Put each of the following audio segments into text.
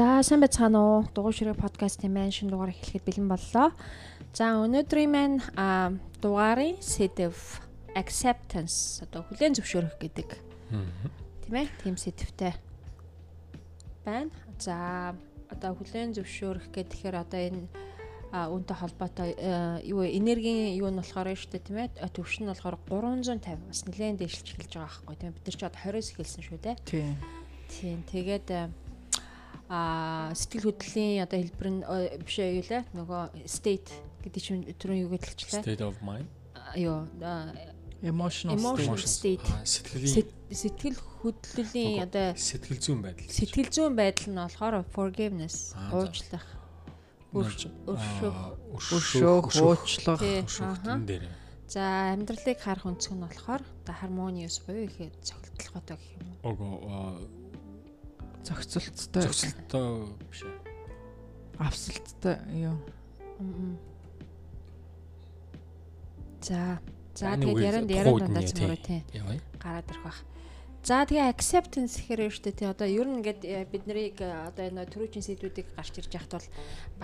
За сайн байцгаана уу? Дугуй ширээ подкастын маань шинэ дугаар эхлэхэд бэлэн боллоо. За өнөөдрийн маань дугаарын сэдв acceptance одоо хүлээн зөвшөөрөх гэдэг. Тийм ээ? Тим сэдвтэй байна. За одоо хүлээн зөвшөөрөх гэхээр одоо энэ үүнтэй холбоотой юу энергийн юу нь болохоор шүү дээ тийм ээ төвш нь болохоор 350 бас нэлээд дэвшилж эхэлж байгаа байхгүй тийм бид нар ч одоо 20-с эхэлсэн шүү дээ. Тийм. Тийм. Тэгээд а сэтгэл хөдлөлийн одоо хэлбэр нь биш ээ юу лээ нөгөө state гэдэг чинь түрүүн юу гэж хэлчихлээ state of mind? Юу emotional state. сэтгэл сэтгэл хөдлөлийн одоо сэтгэл зүйн байдал. Сэтгэл зүйн байдал нь болохоор forgiveness уучлах. Өршөөх. өршөөх. Уучлах. Өршөөхтөн дээр. За амьдралыг харах өнцөг нь болохоор одоо harmonious буюу их цогцолтолготой гэх юм уу. Ого зохицолттой зохицолттой биш ээ. Авсалттай юу. За. За тэгээд ярианд ярианд дандаа цэмрээ тий. Гараад ирэх бах. За тэгээ acceptance гэхээр шүү дээ тий одоо ер нь ингээд э, бид нарыг э, одоо энэ төрүүчийн сэдвүүдийг гарч ирж яхад бол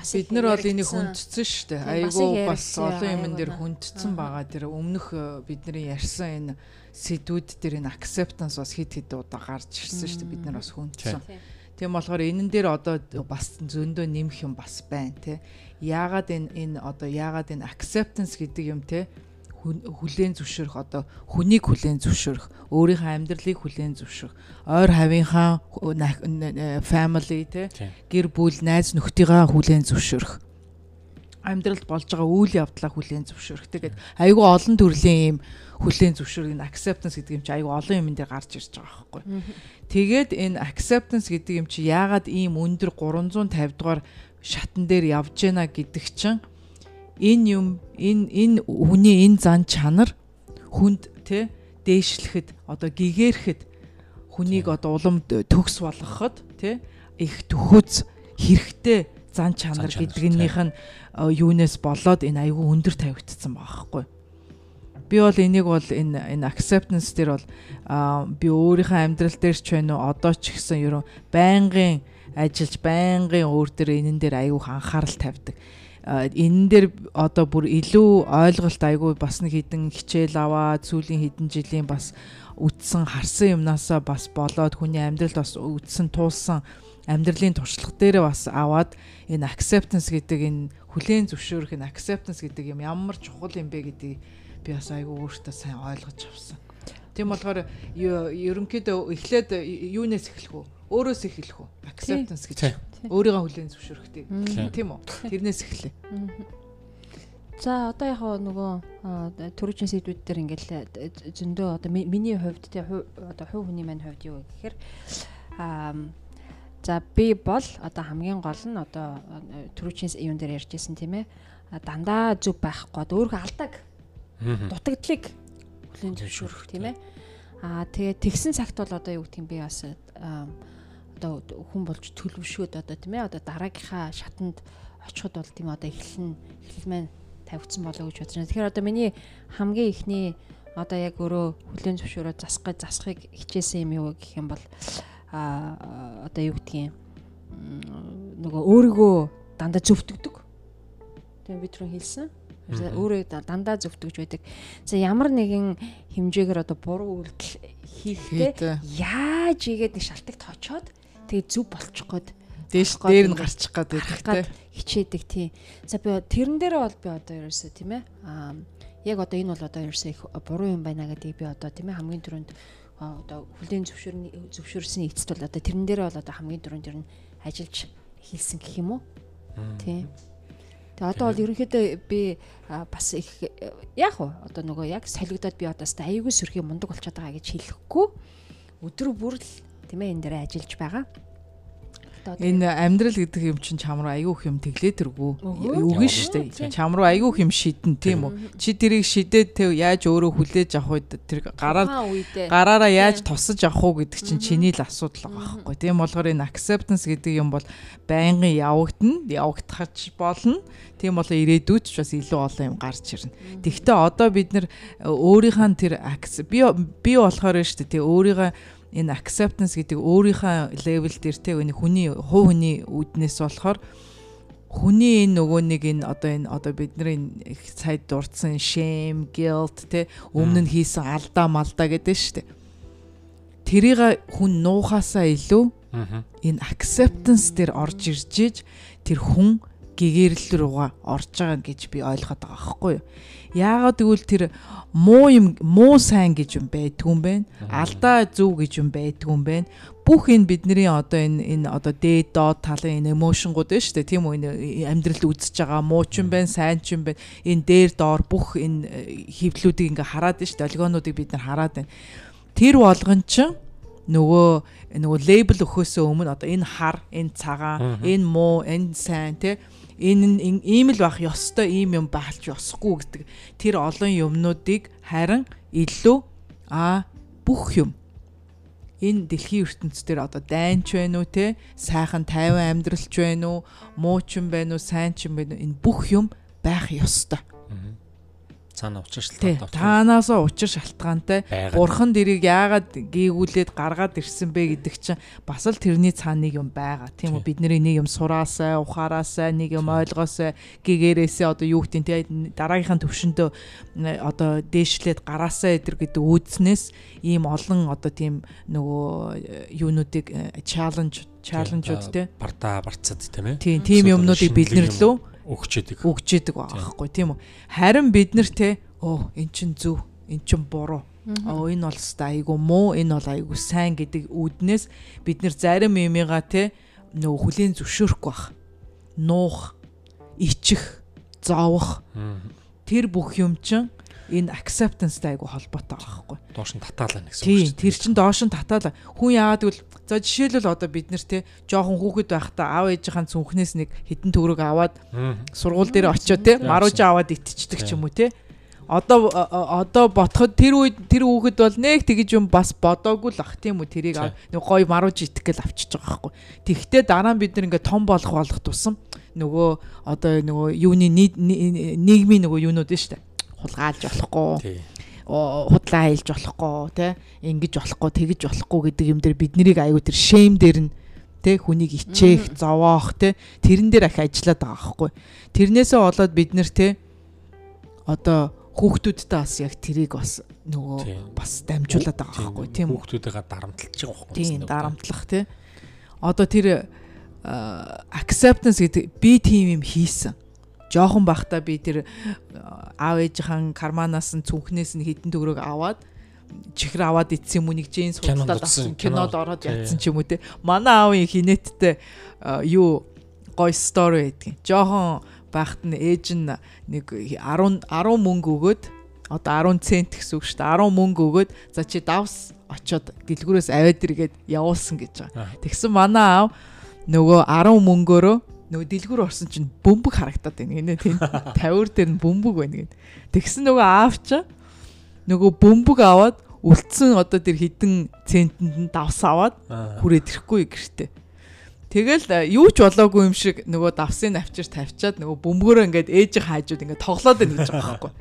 бас бид нар бол энийг хүндсэн шүү дээ. Айгуу бас олон юмн дээр хүндсэн байгаа. Тэр өмнөх э, бидний ярьсан энэ сэдвүүд дээр энэ acceptance бас хид хид удаа гарч ирсэн шүү дээ. Бид нар бас хүндсэн. Тийм болохоор энэн дээр одоо бас зөндөө нэмэх юм бас байна тий. Яагаад энэ энэ одоо яагаад энэ acceptance гэдэг юм те хүлээн зөвшөөрөх одоо хүнийг хүлээн зөвшөөрөх өөрийнхөө амьдралыг хүлээн зөвшөөрөх ойр хавийнхаа family те гэр бүл найз нөхдийгаа хүлээн зөвшөөрөх. Амьдралд болж байгаа үйл явдлаа хүлээн зөвшөөрөх. Тэгээд айгүй олон төрлийн юм хүлээн зөвшөөрөх энэ acceptance гэдэг юм чи айгүй олон юм дээр гарч ирж байгаа байхгүй. Тэгээд энэ acceptance гэдэг юм чи яагаад ийм өндөр 350 дугаар шатан дээр явж гэнэ гэдэг чинь энэ юм энэ энэ хүний энэ зан чанар хүнд те дээшлэхэд одоо гэгэрхэд хүнийг одоо улам төгс болгоход те их төхөз хэрэгтэй зан чанар гэдгнийх нь юунаас болоод энэ айгүй өндөр тавигдсан байгаа хгүй. Би бол энийг бол энэ энэ acceptance дээр бол би өөрийнхөө амьдрал дээр ч байна уу? Одоо ч гэсэн ерөн байнгын ажиллаж байнгын өөр дээр энэн дээр айгүй анхаарал тавьдаг энэ дээр одоо бүр илүү ойлголт айгүй бас нэг хідэн хичээл аваад сүүлийн хэдэн жилийн бас үтсэн харсан юмнасаа бас болоод хүний амьдралд бас үтсэн туулсан амьдралын туршлага дээр бас аваад энэ acceptance гэдэг энэ хүлээн зөвшөөрөх энэ acceptance гэдэг юм ямар чухал юм бэ гэдгийг би бас айгүй өөртөө сайн ойлгож авсан. Тийм болохоор ерөнхийдөө эхлээд юунаас эхлэх вэ? Өөрөөс эхлэх үү? Acceptance гэж өөрийгөө хүлээн зөвшөөрөхтэй. Тийм үү? Тэрнээс эхлэе. За одоо яг нөгөө төрөчийн сэдвүүд дээр ингээл зөндөө одоо миний хувьд те одоо хувь хүний маань хувьд юу гэхээр аа за би бол одоо хамгийн гол нь одоо төрөчийн юун дээр ярьжсэн тийм ээ дандаа зүг байхгүй одоо өөрийгөө алдаг. Дутагдлыг хүлээн зөвшөөрөх тийм ээ. аа тэгээ тэгсэн цагт бол одоо юу гэх юм би бас одоо хүн болж төлөвшөөд одоо тийм ээ одоо дараагийнхаа шатанд очиход бол тийм одоо эхлэн эхлэл маань тавигдсан болоо гэж бодож байна. Тэгэхээр одоо миний хамгийн ихний одоо яг өөрөө хүлэн зөвшөөрөө засгах засахыг хичээсэн юм юу гэх юм бол а одоо юу гэдгийг нөгөө өөрийгөө дандаа зөвтгдөг. Тэгээ би түрүү хэлсэн. Өөрөө дандаа зөвтгөж байдаг. За ямар нэгэн хэмжээгээр одоо буруу үйлдэл хийхдээ яаж игээд нэг шалтгаалт очоод тэгээ зүв болчих гээд дээш дээр нь гарчих гээд байдаг те хичээдэг тий. За би тэрэн дээр бол би одоо ерөөсөө тийм ээ аа яг одоо энэ бол одоо ерөөсөө их буруу юм байна гэдгийг би одоо тийм ээ хамгийн түрүүнд одоо хүлээн зөвшөөрний зөвшөөрсний эцэст бол одоо тэрэн дээр бол одоо хамгийн түрүүнд ер нь ажиллаж хийсэн гэх юм уу тий. Тэгээ одоо бол ерөнхийдөө би бас их яг уу одоо нөгөө яг солигдоод би одоо сте аюулгүй сөрхий мундаг болчиход байгаа гэж хэлэхгүй өдөр бүр л тийм ээ энэ дээр ажиллаж байгаа. Энэ амьдрал гэдэг юм чинь чам руу айгүйх юм тэглээдэргүй. Үгүй шүү дээ. Чам руу айгүйх юм шидэн тийм үү? Чи тэрийг шидээд тэг яаж өөрөө хүлээж авах үед тэр гараар гараараа яаж тосож авах уу гэдэг чинь чиний л асуудал байгаа байхгүй. Тийм болохоор энэ acceptance гэдэг юм бол байнгын явагдана, явагдахч болно. Тийм болоо ирээдүйд ч бас илүү олон юм гарч ирнэ. Тэгвэл одоо бид нэр өөрийнхөө тэр би би болохоор шүү дээ. Тэг өөрийгөө энэ acceptance гэдэг өөрийнхөө level дээр те энэ хүний хувь хүний үүднээс болохоор хүний энэ нөгөө нэг энэ одоо энэ одоо бидний их сайд дурдсан shame, guilt те өмнө нь хийсэн алдаа малдаа гэдэг шүү дээ. Тэрийг хүн нуухаасаа илүү энэ acceptance дээр орж ирж иж тэр хүн гэгэрэл рүүгээ орж байгаа гэж би ойлгоод байгаа байхгүй юу. Яагаад гэвэл тэр муу юм муу сайн гэж юм байдгүй юм байна. Алдаа зөв гэж юм байдгүй юм байна. Бүх энэ бидний одоо энэ энэ одоо дээд доод талын энэ эмошнгууд байна шүү дээ. Тийм үү энэ амьдралд үзэж байгаа муу ч юм байна, сайн ч юм байна. Энэ дээр доор бүх энэ э, хөвдлүүдийг ингээ хараад байна шүү дээ. Олигонуудыг бид нар хараад байна. Тэр болгон чинь нөгөө нөгөө лейбл өгөхөөсөө өмнө одоо энэ хар, энэ цагаан, энэ муу, энэ сайн тий энэ нь ийм л байх ёстой ийм юм байхалж ёсгүй гэдэг тэр олон юмнуудыг харин илүү а бүх юм. Энэ дэлхийн ертөнцийн одоо дайнч байна уу те? Сайхан тайван амьдралч байна уу? Муучин байна уу? Сайн ч юм байна энэ бүх юм байх ёстой цаана учир шалтгаантай. Таанаас учир шалтгаантай. Бурхан дэрийг яагаад гээгүүлээд гаргаад ирсэн бэ гэдэг чинь бас л тэрний цаана нэг юм байгаа. Тийм үү бид нэг юм сураасаа, ухаараасаа, нэг юм ойлгоосаа, гэгээрээсээ одоо юу гэдэг тийм дараагийнхаа төвшөндөө одоо дээшлээд гараасаа эдэр гэдэг үүдснээс ийм олон одоо тийм нөгөө юунуудыг чаленж чаленжууд тийм барта барцад тийм ээ. Тийм тийм юмнуудыг бэлнэрлөө өгч идэг. Өгч идэг байхгүй тийм үү. Харин бид нар те оо эн чин зөв, эн чин буруу. Оо энэ бол ста айгу муу, энэ бол айгу сайн гэдэг үүднээс бид нар зарим юмыгаа те нөгөө хүлийн зөвшөөрөхгүй бах. Нуух, ичих, зовох. Тэр бүх юм чин энэ acceptanceтай айгу холбоотой байгаа байхгүй. Доош нь татаалаа гэсэн үг шүү дээ. Тэр чин доош нь татаалаа. Хүн яагаад гэвэл за жишээлбэл одоо бид нэр те жоохон хүүхэд байхдаа аав ээжийнхэн цүнхнээс нэг хитэн төгрөг аваад сургууль дээр очиод те марууж аваад итчихдэг ч юм уу те. Одоо одоо ботход тэр үед тэр хүүхэд бол нэг тэгж юм бас бодоогүй л ах тийм үү тэрийг нэг гой марууж итгэх гэл авчиж байгаа байхгүй. Тэгвэл дараа нь бид нар ингээ том болох болох тусам нөгөө одоо нөгөө юуны нийгмийн нөгөө юунууд нь штэ хулгайлж болохгүй. Худлаа хэлж болохгүй те ингэж болохгүй тэгэж болохгүй гэдэг юм дээр биднийг аягүй тэр шэм дээр нь те хүнийг ичээх зовоох те тэрэн дээр ах ажиллаад байгаа байхгүй тэрнээсээ болоод бид нэр те одоо хүүхдүүдтэй бас яг тэрийг бас нөгөө бас дамжуулаад байгаа байхгүй тийм хүүхдүүдээ дарамтлаж байгаа байхгүй тийм дарамтлах те одоо тэр acceptance гэдэг би тийм юм хийсэн жоохон бахта би тэр аав ээжийнхэн карманаас нь цүнхнээс нь хідэн төгрөг аваад чихэр аваад ицсэн юм уу нэг джинс худалдаад авсан кинод ороод ядсан ч юм уу те. Манай аавын хинэттэй юу гой стори гэдэг. Жохон байхад нь ээж нь нэг 10 10 мөнгө өгөөд одоо 10 цент гэсэн үг шүү дээ. 10 мөнгө өгөөд за чи давс очоод дэлгүүрээс аваад иргээд явуулсан гэж байгаа. Тэгсэн манай аав нөгөө 10 мөнгөөрөө нөгөө дэлгүр орсон чинь бөмбөг харагдаад байна. Энэ тийм 50 дээр нь бөмбөг байна гэд. Тэгсэн нөгөө аав чи нөгөө бөмбөг аваад үлдсэн одоо тэр хідэн центэнд нь давс аваад хүрээд ирэхгүй гэртээ. Тэгэл юу ч болоогүй юм шиг нөгөө давсын авчир тавьчаад нөгөө бөмбөгөөрөө ингээд ээжийн хаажууд ингээд тоглоод байна гэж байгаа байхгүй.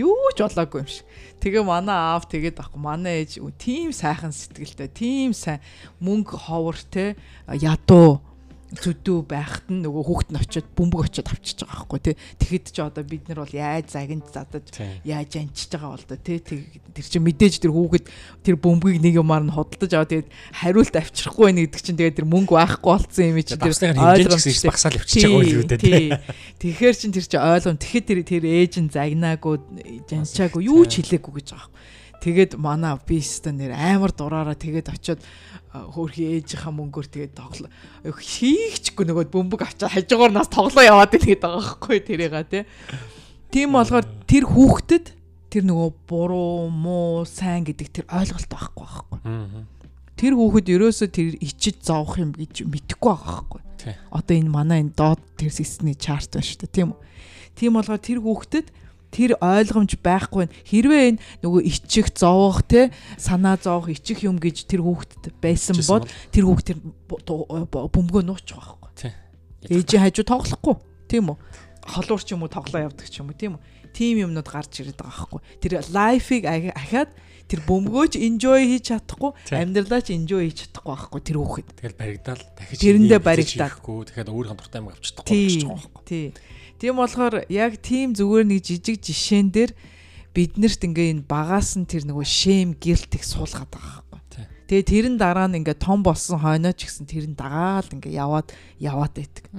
Юу ч болоогүй юм шиг. Тэгээ манай аав тэгээд байхгүй манай ээж тийм сайхан сэтгэлтэй, тийм сайн мөнгө ховор те ядуу зүдүү байхад нь нөгөө хүүхэд нь очиод бөмбөг очиод авчиж байгаа байхгүй тий. Тэгэхэд ч одоо бид нар бол яаж загинд задаж яаж анчиж байгаа бол тий. Тэр чинь мэдээж тэр хүүхэд тэр бөмбөгийг нэг юмар нь худалдаж аваад тэгээд хариулт авчрахгүй байх гэдэг чинь тэгээд тэр мөнгө байхгүй болцсон юм чи тэр ойлгомжтой багсаал авчиж байгаа юм үү тий. Тэгэхээр чин тэр чинь ойлгом. Тэгэхэд тэр тэр ээж нь загнаагүй жанчаагүй юу ч хэлээгүй гэж байгаа. Тэгээд манай бистэ нэр амар дураараа тэгээд очиод хөөрхи ээжийнхаа мөнгөөр тэгээд тоглоо. Хийхчгүй нөгөө бөмбөг авчаад хажуугаар нас тоглоо яваад тэгээд байгаа байхгүй тэрийга тий. Тийм болохоор тэр хүүхдэд тэр нөгөө буруу муу сайн гэдэг тэр ойлголт байхгүй байхгүй. Тэр хүүхэд ерөөсөө тэр ичиж зовох юм гэж мэдэхгүй байгаа байхгүй. Одоо энэ манай энэ доод тэр системний чарт байна шүү дээ тийм үү. Тийм болохоор тэр хүүхдэд тэр ойлгомж байхгүй хэрвээ энэ нөгөө ичих зовох те санаа зовох ичих юм гэж тэр хүүхдэд байсан бол тэр хүүхд тэр бөмбөгөө нуучих байхгүй ээжийн хажуу тоглохгүй тийм үү холуур ч юм уу тоглоо явдаг ч юм уу тийм үү тийм юмнууд гарч ирээд байгаа байхгүй тэр лайфыг ахаад тэр бөмбөгөөч enjoy хийж чадахгүй амьдралаа ч enjoy хийж чадахгүй байхгүй тэр хүүхэд. Тэгэл баригдаал дахиж тэрэндээ баригдаахгүй. Тэгэхээр өөрийнхөө дуртай юм авч чадахгүй гэж байгаа байхгүй. Тий. Тийм болохоор яг тийм зүгээр нэг жижиг жишээн дээр биднэрт ингээ энэ багаас нь тэр нөгөө шэм гилт их суулгаад байгаа Тэгээ тэрэн дараа нь ингээ том болсон хойноо ч гэсэн тэрэн дагаал ингээ яваад яваад байдаг.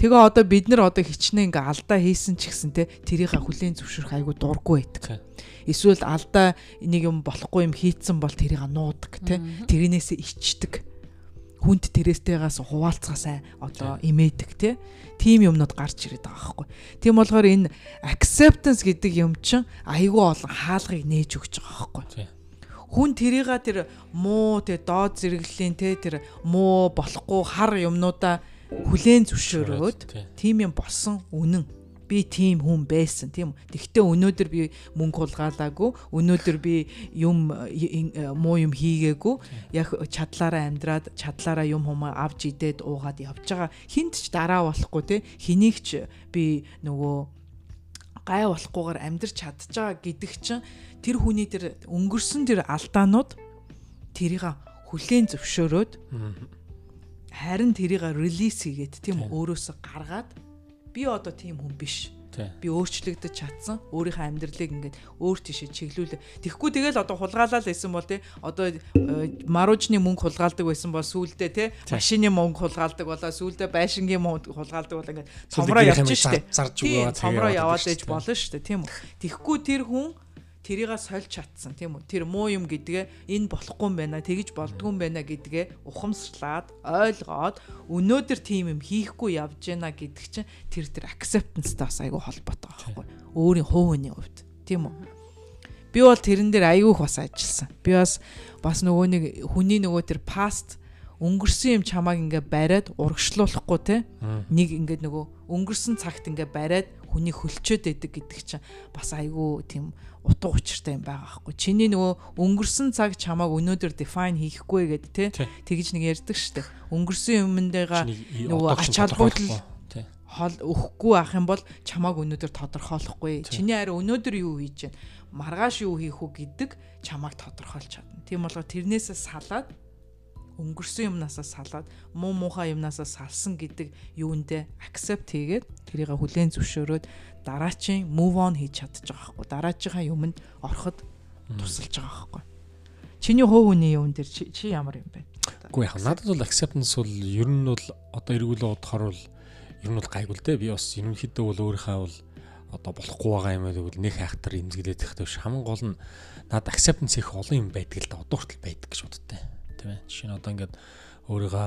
Тэгээ одоо бид нар одоо хичнээн ингээ алдаа хийсэн ч гэсэн те тэрийг хүлээн зөвшөөрөх айгу дурггүй байдаг. Эсвэл алдаа нэг юм болохгүй юм хийцэн бол тэрийг нуудаг те тэрнээсээ ичдэг. Хүнд тэрээстэйгээс хуваалцгаасаа одоо имээдэг те тийм юмнууд гарч ирээд байгаа байхгүй. Тийм болохоор энэ acceptance гэдэг юм чинь айгүй олон хаалгыг нээж өгч байгаа байхгүй. Хүн тэрийга тэр муу тэр доод зэрэглэлийн те тэр муу болохгүй хар юмнуудаа хүлээн зөвшөөрөөд тийм юм болсон үнэн би тийм хүн байсан тийм. Тэгтээ өнөөдөр би мөнгө хулгаалаагүй өнөөдөр би юм муу юм хийгээгүй. Яг чадлаараа амьдраад чадлаараа юм хумаа авч идээд уугаад явж байгаа. Хинт ч дараа болохгүй те. Хэнийг ч би нөгөө гай болохгүйгээр амьдрч чадж байгаа гэдэг чинь тэр хүний тэр өнгөрсөн тэр алдаанууд тэрийг хүлээн зөвшөөрөөд харин тэрийг релиз хийгээд тийм. өөрөөсөө гаргаад би одоо тийм хүн биш. Би өөрчлөгдөж чадсан өөрийнхөө амьдралыг ингээд өөр тийшээ чиглүүлээ. Тэгэхгүй тэгэл одоо хулгаалал байсан бол тий одоо э, маружны мөнгө хулгаалдаг байсан бол сүулдэ тий машины мөнгө хулгаалдаг болоо сүулдэ байшингийн мөнгө хулгаалдаг бол ингээд цомроо явж штэ. цомроо яваад ээж болно штэ тийм үү? Тэгэхгүй тэр хүн тэрийгээ сольж чадсан тийм үү? Тэр муу юм гэдгээ энэ болохгүй юм байна тэгж болдгүй юм байна гэдгээ ухамсарлаад ойлгоод өнөөдөр тийм юм хийхгүй явж байна гэдэг чинь тэр тэр acceptance-тай бас айгүй холбоотой байхгүй. Өөрийн хувийн хувьд тийм үү? Би бол тэрэн дээр айгүйх бас ажилласан. Би бас бас нөгөө нэг хүний нөгөө тэр past өнгөрсөн юм чамааг ингээ бариад урагшлуулахгүй те. Нэг ингээ нөгөө өнгөрсөн цагт ингээ бариад хүний хөлчөөд идэг гэдэг чинь бас айгүй тийм утга учиртай юм байгаа байхгүй. Чиний нөгөө өнгөрсөн цаг чамааг өнөөдөр define хийхгүй гэд те тэгж нэг ярьдаг штэ. Өнгөрсөн юмнтэйга нөгөө ач холбогдол хол өгөхгүй ах юм бол чамааг өнөөдөр тодорхойлохгүй. Чиний арай өнөөдөр юу хийж байна? Маргааш юу хийх үү гэдэг чамааг тодорхойлж чадна. Тийм болохоор тэрнээсээ салаад өнгөрсөн юмнасаа салаад муу муухай юмнасаа салсан гэдэг юундэ accept хийгээд тэрийг хүлээн зөвшөөрөөд дараачийн move on хийж чадчих байгаа байхгүй дараачийнхаа юмд ороход тусалж байгаа байхгүй чиний хувь хүний юун дээр чи ямар юм бэ? Үгүй яа надад бол acceptance бол ер нь бол одоо эргүүлээ бодохоор бол ер нь бол гайгүй л дээ. Би бас ерөнхийдөө бол өөрийнхөө бол одоо болохгүй байгаа юм байл нэг хайхтар имзгэлээд их тавш хамгийн гол нь надад acceptance их олон юм байдаг л да. Одоо хүртэл байдаг гэж боддтой тийм ээ. Жишээ нь одоо ингээд өөрийгөө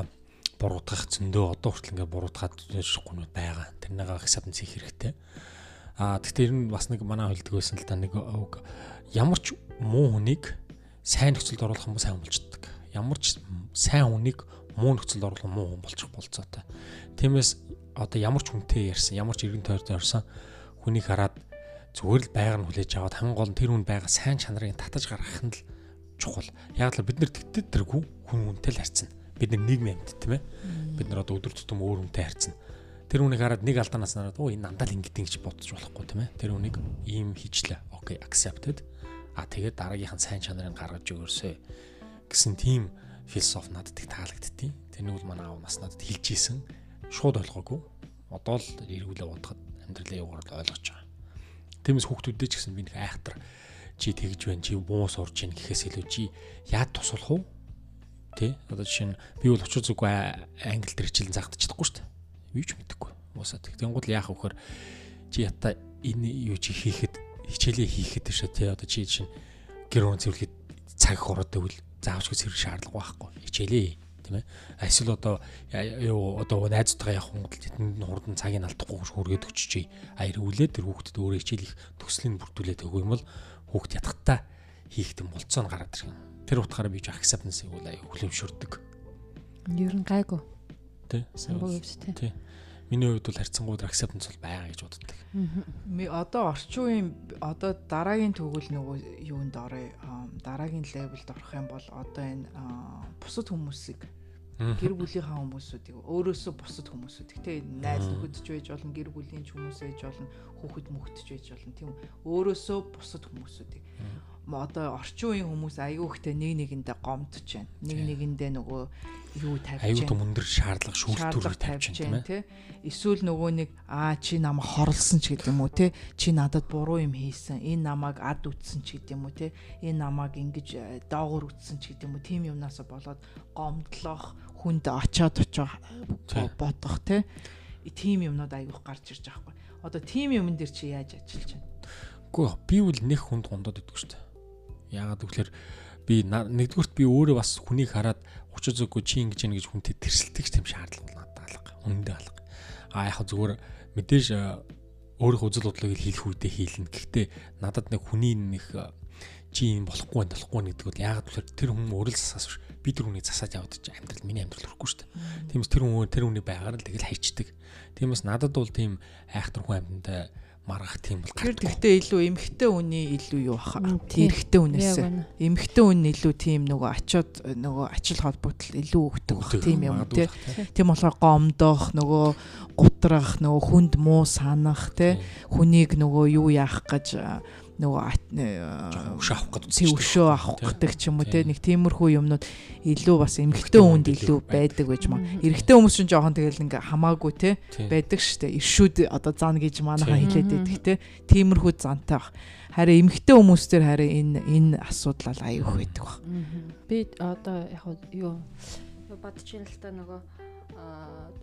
буруутгах зөндөө одоо хүртэл ингээд буруутгаад гүнүүд байгаа. Тэрнийг acceptance хийх хэрэгтэй. Аа гэхдээ ер нь бас нэг манай хэлдэг байсан л та нэг ямар ч муу хүнийг сайн нөхцөлд оруулах хүмүүс сайн болчдөг. Ямар ч сайн хүнийг муу нөхцөлд оруулах муу хүн болчих болцоотой. Тиймээс одоо ямар ч хүнтэй ярьсан, ямар ч иргэн тойртой ярьсан хүнийг хараад зүгээр л байгаар нь хүлээж аваад хамгийн гол нь тэр хүн байгаа сайн чанарыг татаж гаргах нь л чухал. Яг л бид нар тэгтээ тэргүй хүн хүнтэй л харьцна. Бид нар нийгмийн амьд тийм ээ. Бид нар одоо өдөр тутам өөр хүнтэй харьцна. Тэр хүнийг хараад нэг алдаанаас нараад оо энэ нандаа л ингэдэг гэж бодож болохгүй тийм ээ. Тэр хүнийг ийм хийчлээ. Окей, accepted. А тэгээд дараагийнхан сайн чанарыг гаргаж өгөөсэй гэсэн тийм философи надад их таалагдтiin. Тэрнийг бол манай аав нас надад хэлж ийсэн. Шууд ойлгоогүй. Одоо л эргүүлээ бодоход амьдралын явгаар ойлгож байгаа. Тиймээс хүүхдүүдтэй ч гэсэн би нэг айхтар чи тэгж байна чи муу сурж гин гэхээс илүү чи яад тусалах уу? Тий одоо жишээ нь би бол очир зүггүй англи дээр хичээлэн заахдаг чадахгүй шүү дээ. Би ч мэдэхгүй уусаад тэгэнгүүт л яах вөхөр чи ята энэ юу чи хийхэд хичээлээ хийхэд шүү тий одоо чи чинь гэр орон цэвэрлэхэд цаг хороод байвал заавч цэвэр шаардлага байхгүй. Хичээлээ тийм ээ. Эсвэл одоо юу одоо найзтайгаа явах бол тэдэнд хурдан цагийг алдахгүй хүргээд өччихье. А эргүүлээд тэр хүүхдэд өөрөө хичээл их төслийн бүрдүүлээд өгөх юм бол хүүхд ятгахтаа хийх юм болцоо нь гараад ирэх юм. Тэр утгаараа би ч acceptance-ийг үл аяа хүлэмжшүрдэг. Ер нь гайгүй. Тэ. Тий. Миний хувьд бол харьцангуйд acceptance бол байгаа гэж боддог. Одоо орчин үеийн одоо дараагийн төгөл нөгөө юунд орё дараагийн левелд орох юм бол одоо энэ бусад хүмүүсийг гэр бүлийнхаа хүмүүсүүдийг өөрөөсөө бусад хүмүүсүүд. Гэтэ найз нөхөдч байж болно, гэр бүлийн ч хүмүүс байж болно, хүүхэд мөхөдч байж болно. Тийм өөрөөсөө бусад хүмүүсүүдийг одоо орчин үеийн хүмүүс аюу ихтэй нэг нэгэндээ гомдож байна. Нэг нэгэндээ нөгөө юу тавьж байна. Аюу өндөр шаардлага шүүлтүүр тавьж байна тийм. Эсвэл нөгөө нэг аа чи намайг хорлсон ч гэдэг юм уу те чи надад буруу юм хийсэн. Энэ намайг ад үтсэн ч гэдэг юм уу те. Энэ намайг ингэж э, доогор үтсэн ч гэдэг юм уу. Тим юмнасаа болоод гомдлох хүнд очоод очоо бодох те. Тим юмнууд аюух гарч ирж байгаа хгүй. Одоо тим юмн дээр чи яаж ажиллаж байна? Үгүй би бол нэг хүнд гондоод идэх шүү дээ Яагаад гэвэл би нэгдүгürt би өөрөө бас хүнийг хараад учир зүггүй чи ингэж яах гэж хүнтэй тэрсэлдэг ч тийм шаардлага надад алга. Үнэндээ алга. А яг зүгээр мэдээж өөрийнхөө үзэл бодлыг хийх үедээ хийлнэ. Гэхдээ надад нэг хүний нэг чи юм болохгүй болохгүй гэдэг бол яагаад гэвэл тэр хүн өөрөө л засаас биш би тэр хүнийг засаад чи амьдрал миний амьдрал өрөхгүй шүү дээ. Тиймээс тэр хүн тэр хүний байгаар л тэгэл хайчдаг. Тиймээс надад бол тийм айхтар хүн амьтантай маргах тийм бол тэр тэгтээ илүү эмхтэй үний илүү юу баха эрэгтэй үнээс эмхтэй үн илүү тийм нөгөө очоод нөгөө ачил холбогдол илүү өгдөг бах. Тийм юм тий. тийм болохоор гомдох нөгөө гутрах нөгөө хүнд муу санах тий. Хүнийг нөгөө юу яах гэж нөгөө өшөө авах гэдэг тийм өшөө авах гэдэг ч юм уу те нэг тиймэрхүү юмнууд илүү бас эмгэгтэй хүнд илүү байдаг байж маа. Эрэгтэй хүмүүс ч жоохон тэгэл ингээ хамаагүй те байдаг штэ. Иршүүд одоо зан гэж манайхан хэлээд байдаг те. Тиймэрхүү зантай бах. Харин эмгэгтэй хүмүүс төр харин энэ энэ асуудал аюух байдаг бах. Би одоо яг юу бодож ин л та нөгөө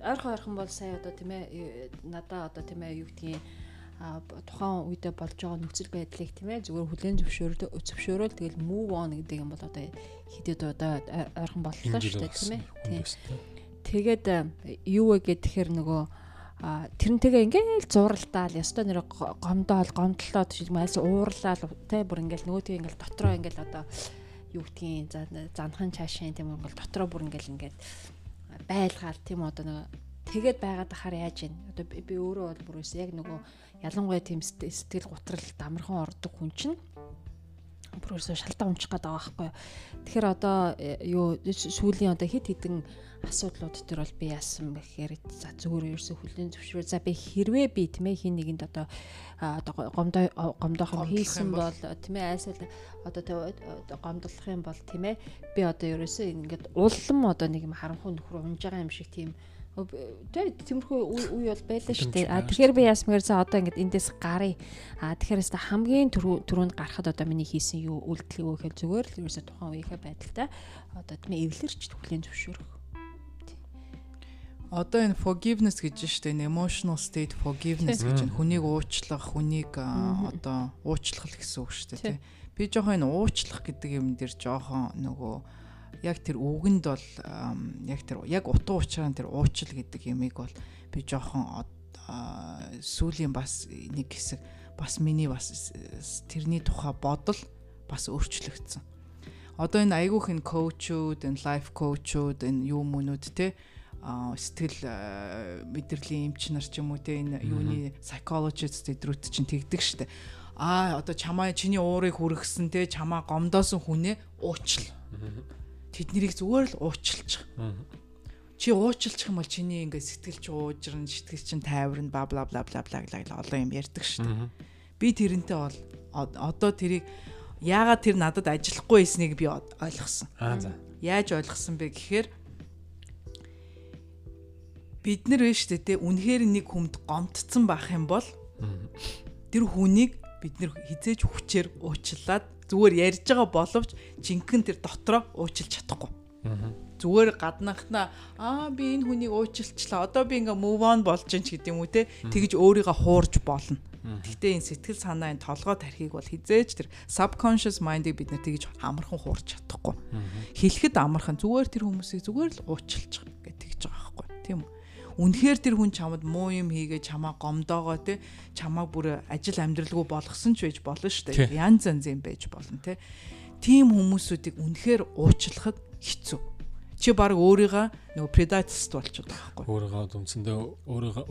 ойрхон ойрхон бол сая одоо тийм ээ надаа одоо тийм ээ юу гэдгийг тухайн үедээ болж байгаа нөхцөл байдлыг тийм ээ зүгээр хүлэн зөвшөөрөл зөвшөөрөл тэгэл move on гэдэг юм бол одоо хитэд одоо ойрхон боллоо шүү дээ тийм ээ. тэгээд юу вэ гэхээр нөгөө тэрнтэйгээ ингээл зуралдаал ёстой нэр гомдоол гомдлоод шилмээс уурлаад те бүр ингээл нөгөөтгий ингээл дотроо ингээл одоо юу гэдгийг занхан цаашаа тийм ингээл дотроо бүр ингээл ингээд байлгаал тийм одоо нэг тэгээд байгаад ахаар яаж юм одоо би өөрөө бол бүр яг нөгөө ялангуяа тийм сэтгэл гутрал дамархан ордог хүн чинь бүрөөсөө шалтаа унчих гээд байгаа байхгүй. Тэгэхээр одоо э, юу сүүлийн одоо хит хитэн асуудлууд төр бол би яасан бэхээр за зүгээр ерөөсөө хүлэн зөвшөөрөө за би хэрвээ би тийм ээ хин нэгэнд одоо одоо гомдоо гомдоохон хийсэн бол тийм ээ айсал одоо гомдлох юм бол тийм ээ би одоо ерөөсөө ингээд улам одоо нэг юм харанхуй нөхөр унж байгаа юм шиг тийм Тэ тиймэрхүү үе бол байлаа шүү дээ. А тэгэхээр би ясмаар за одоо ингээд эндээс гарыг. А тэгэхээр өста хамгийн түрүүнд гарахад одоо миний хийсэн юу үйлдэл юу гэхэл зүгээр л ерөөсө тухайн үеийнхээ байдалтай одоо тийм эвлэрч хүлэн зөвшөөрөх. Одоо энэ forgiveness гэж штэ энэ emotional state forgiveness гэж хүнийг уучлах, хүнийг одоо уучлах гэсэн үг штэ тий. Би жоохон энэ уучлах гэдэг юм дээр жоохон нөгөө яг тэр үгэнд бол яг тэр яг утга учираа тэр уучил гэдэг ямиг бол би жоохон сүүлийн бас нэг хэсэг бас миний бас тэрний тухай бодол бас өөрчлөгдсөн. Одоо энэ айгүйх энэ коучуд, энэ лайф коучуд, энэ юу мөнүүд те сэтгэл мэдрэлийн эмч нар ч юм уу те энэ юуны psychologist эдрүүд чинь тэгдэг штэ. Аа одоо чамаа чиний уурыг хүргэсэн те чамаа гомдоосон хүнээ уучил тэднийг зүгээр л уучлчих. Чи уучлчих юм бол чиний ингээ сэтгэл чи уужран, сэтгэл чин тайварна бла бла бла бла бла бла олон юм ярьдаг шүү дээ. Би тэрнтэй бол одоо тэрийг яагаад тэр надад ажиллахгүй байсныг би ойлгосон. Яаж ойлгосон бэ гэхээр бид нар вэ шүү дээ үнэхээр нэг хүнд гомдсон байх юм бол тэр хүнийг бид нар хизээж хүчээр уучлаад зүгээр ярьж байгаа боловч жинхэнэ тэр дотроо уучлж чадахгүй. Зүгээр гаднахнаа аа би энэ хүнийг уучлчлаа. Одоо би ингээ move on болж чинь ч гэдэг юм уу те. Тэгж өөрийгөө хуурж болно. Гэхдээ энэ сэтгэл санаа энэ толгой тархийг бол хизээж тэр subconscious mind-ыг бид нэр тэгж амархан хуурж чадахгүй. Хэлэхэд амархан зүгээр тэр хүмүүсийг зүгээр л уучлж гэж тэгж байгаа байхгүй. Тийм үү? Үнэхээр тэр хүн чамд муу юм хийгээ чамаа гомдоогоо те чамаа бүр ажил амьдралгүй болгосон ч байж болно шүү дээ. Янз янз юм байж болно те. Тим хүмүүсүүдийг үнэхээр уучлахад хэцүү. Чи баг өөрийгөө нөгөө predatist болчиход байгаа байхгүй. Өөрийгөө дүмцэндээ өөрийгөө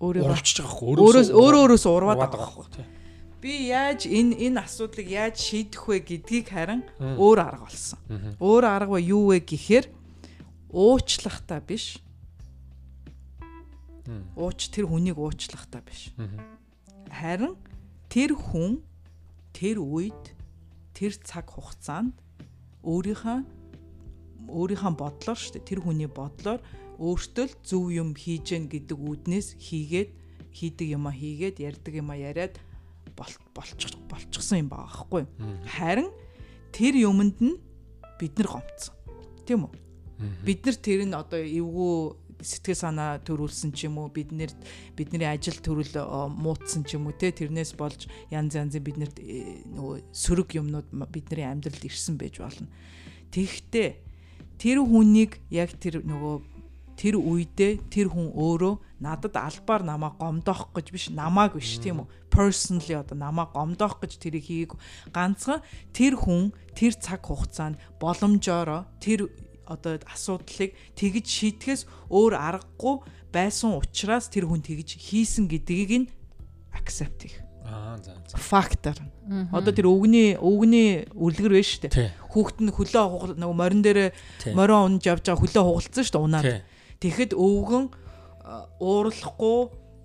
өөрийгөө уралчж байгаа байхгүй. Өөрөөс өөрөө өөрөөсөө урваад байгаа байхгүй. Би яаж энэ энэ асуудлыг яаж шийдэх вэ гэдгийг харин өөр арга болсон. Өөр арга юу вэ гэхээр уучлахтаа биш Ууч тэр хүнийг уучлах та биш. Харин тэр хүн тэр үед тэр цаг хугацаанд өөрийнхөө өөрийнхөө бодлоор шүү дээ тэр хүний бодлоор өөртөө зөв юм хийж гэн гэдэг үүднээс хийгээд хийдэг юма хийгээд ярьдаг юма яриад болчих болчихсон юм байгаа байхгүй харин тэр юмд нь бид нар гомцсон тийм үү? Бид нар тэр нь одоо эвгүй сэтгэл санаа төрүүлсэн ч юм уу бид нэр бидний ажил төрөл муутсан ч юм уу те тэрнээс болж янз янзын бид нарт э, нөгөө сөрөг юмнууд бидний амьдралд ирсэн байж болно. Тэгэхдээ тэр хүнийг яг тэр нөгөө тэр үедээ тэр хүн өөрөө надад албаар намаа гомдоох гэж биш намааг биш тийм үү personally одоо намаа гомдоох гэж тэрийг хийг ганцхан тэр хүн тэр цаг хугацаанд боломжоор тэр одоо асуудлыг тэгж шийдэхээс өөр аргагүй байсан учраас тэр хүн тэгж хийсэн гэдгийг нь accept хийх. Аа за за. Фактор. Одоо тэр өвгний өвгний үрлэгэр байна шүү дээ. Хүүхэд нь хөлөө хугал нөгөө морин дээр морин унж явж байгаа хөлөө хугалцсан шүү дээ унаад. Тэгэхэд өвгөн уурлахгүй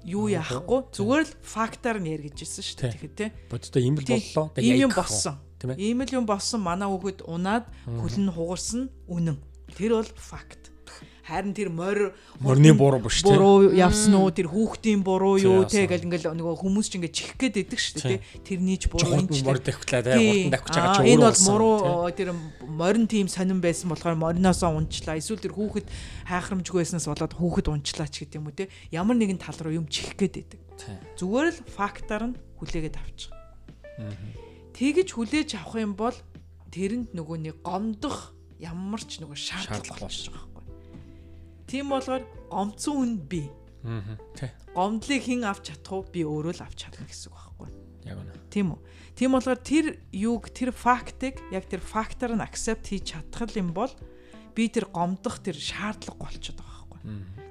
юу яахгүй зүгээр л фактор нь яригдж ирсэн шүү дээ. Тэгэхэд те. Бодтой ийм л боллоо. Ийм юм болсон. Ийм л юм болсон. Манай хүүхэд унаад хөл нь хугарсан үнэн. Тэр бол факт. Харин тэр морь морины буруу биш тийм. Буруу явсан уу? Тэр хүүхдийн буруу юу те гэл ингээл нөгөө хүмүүс ч ингээд чихэх гээд идэг шүү дээ те. Тэрний ч буруу энэ ч морь давхлаа те. Хурдан давхиж байгаа ч өөрөө. Энэ бол муруу тэр морин тим сонирн байсан болохоор мориноосоо унчлаа. Эсвэл тэр хүүхэд хайхрамжгүй байснаас болоод хүүхэд унчлаа ч гэдэг юм уу те. Ямар нэгэн тал руу юм чихэх гээд идэг. Зүгээр л фактаар нь хүлээгээд авчих. Тэгэж хүлээж авах юм бол тэрэнд нөгөө нэг гомдох ямар ч нөгөө шаардлага болж байгаа байхгүй. Тийм болохоор гомцсон үн би. Аа тий. Гомдлыг хэн авч чадах уу? Би өөрөө л авч чадна гэсэн үг байхгүй. Яг үнэ. Тийм үү. Тийм болохоор тэр юуг тэр фактыг яг тэр фактор нь accept хийж чадах юм бол би тэр гомдох тэр шаардлага болчиход байгаа байхгүй.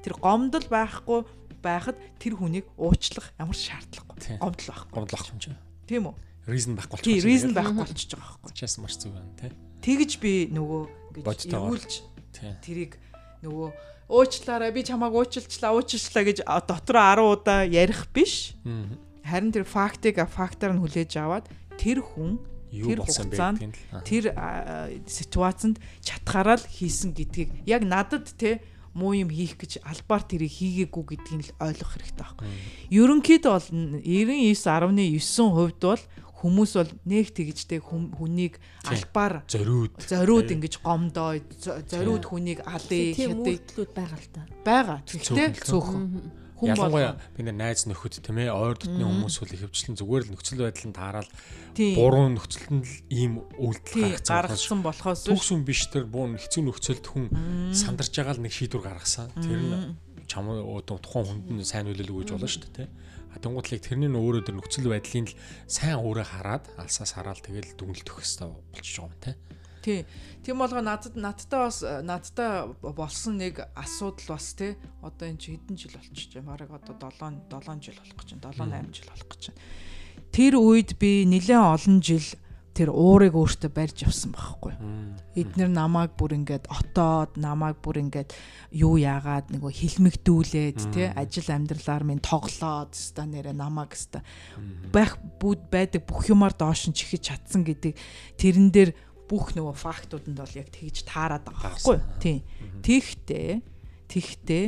Тэр гомдол байхгүй байхад тэр хүнийг уучлах ямар шаардлагагүй. Гомдол байхгүй. Гомдол байхгүй юм чинь. Тийм үү? Reason байхгүй болчихсон. Тийм, reason байхгүй болчихж байгаа байхгүй. Чаас маш зүг байна, тий. Тэгж би нөгөө гэж эргүүлж тэрийг нөгөө уучлаарай би чамааг уучлалчлаа уучлалчлаа гэж дотор 10 удаа ярих биш. Харин тэр фактыг фактаар нь хүлээж аваад тэр хүн тэр хугацаанд тэр ситуацанд чатгаараа л хийсэн гэдгийг. Яг надад те муу юм хийх гэж албаар тэрийг хийгээгүй гэдгийг л ойлгох хэрэгтэй байхгүй. Ерөнхийдөө бол 99.9 хувьд бол хүмүүс бол нэг тэгжтэй хүнийг албаар зориуд. зориуд ингэж гомдоо зориуд хүнийг алъя хэдэг байгаа л да. Байгаа. Тэгтээ цөөхөн. Хүн болгоо би нэр найз нөхөд тийм ээ ойр дотны хүмүүс үл ихэвчлэн зүгээр л нөхцөл байдлыг таараад буруу нөхцөлд л ийм үйлдэл гаргасан болохоос төгсөн биш тэр буу хэцүү нөхцөлд хүн сандарч байгаа л нэг шийдвэр гаргасан. Тэр нь чам тухайн хүнд нь сайн нөлөөлөг гэж болно шүү дээ тийм Тэнгуудлыг тэрний өөрөө тэр нөхцөл байдлын л сайн өөрөө хараад алсаас хараад тэгэл дүгнэлт өгөх хэрэгтэй болчихж байгаа юм те. Тий. Тийм болгоо надад надтай бас надтай болсон нэг асуудал бас те. Одоо энэ чи хэдэн жил болчих чинь бараг одоо 7 7 жил болох гэж байна. 7 8 жил болох гэж байна. Тэр үед би нэлээд олон жил тэр уурыг өөртөө барьж авсан байхгүй. Эднэр намайг бүр ингээд отоод намайг бүр ингээд юу яагаад нөгөө хилмигдүүлээд тий ажил амьдралаар минь тоглоод өста нэрэ намайг өста байх бүд байдаг бүх юмар доош нь чихэж чадсан гэдэг тэрэн дээр бүх нөгөө фактууданд бол яг тэгж таарад байгаа байхгүй. Тий. Тэгтээ тэгтээ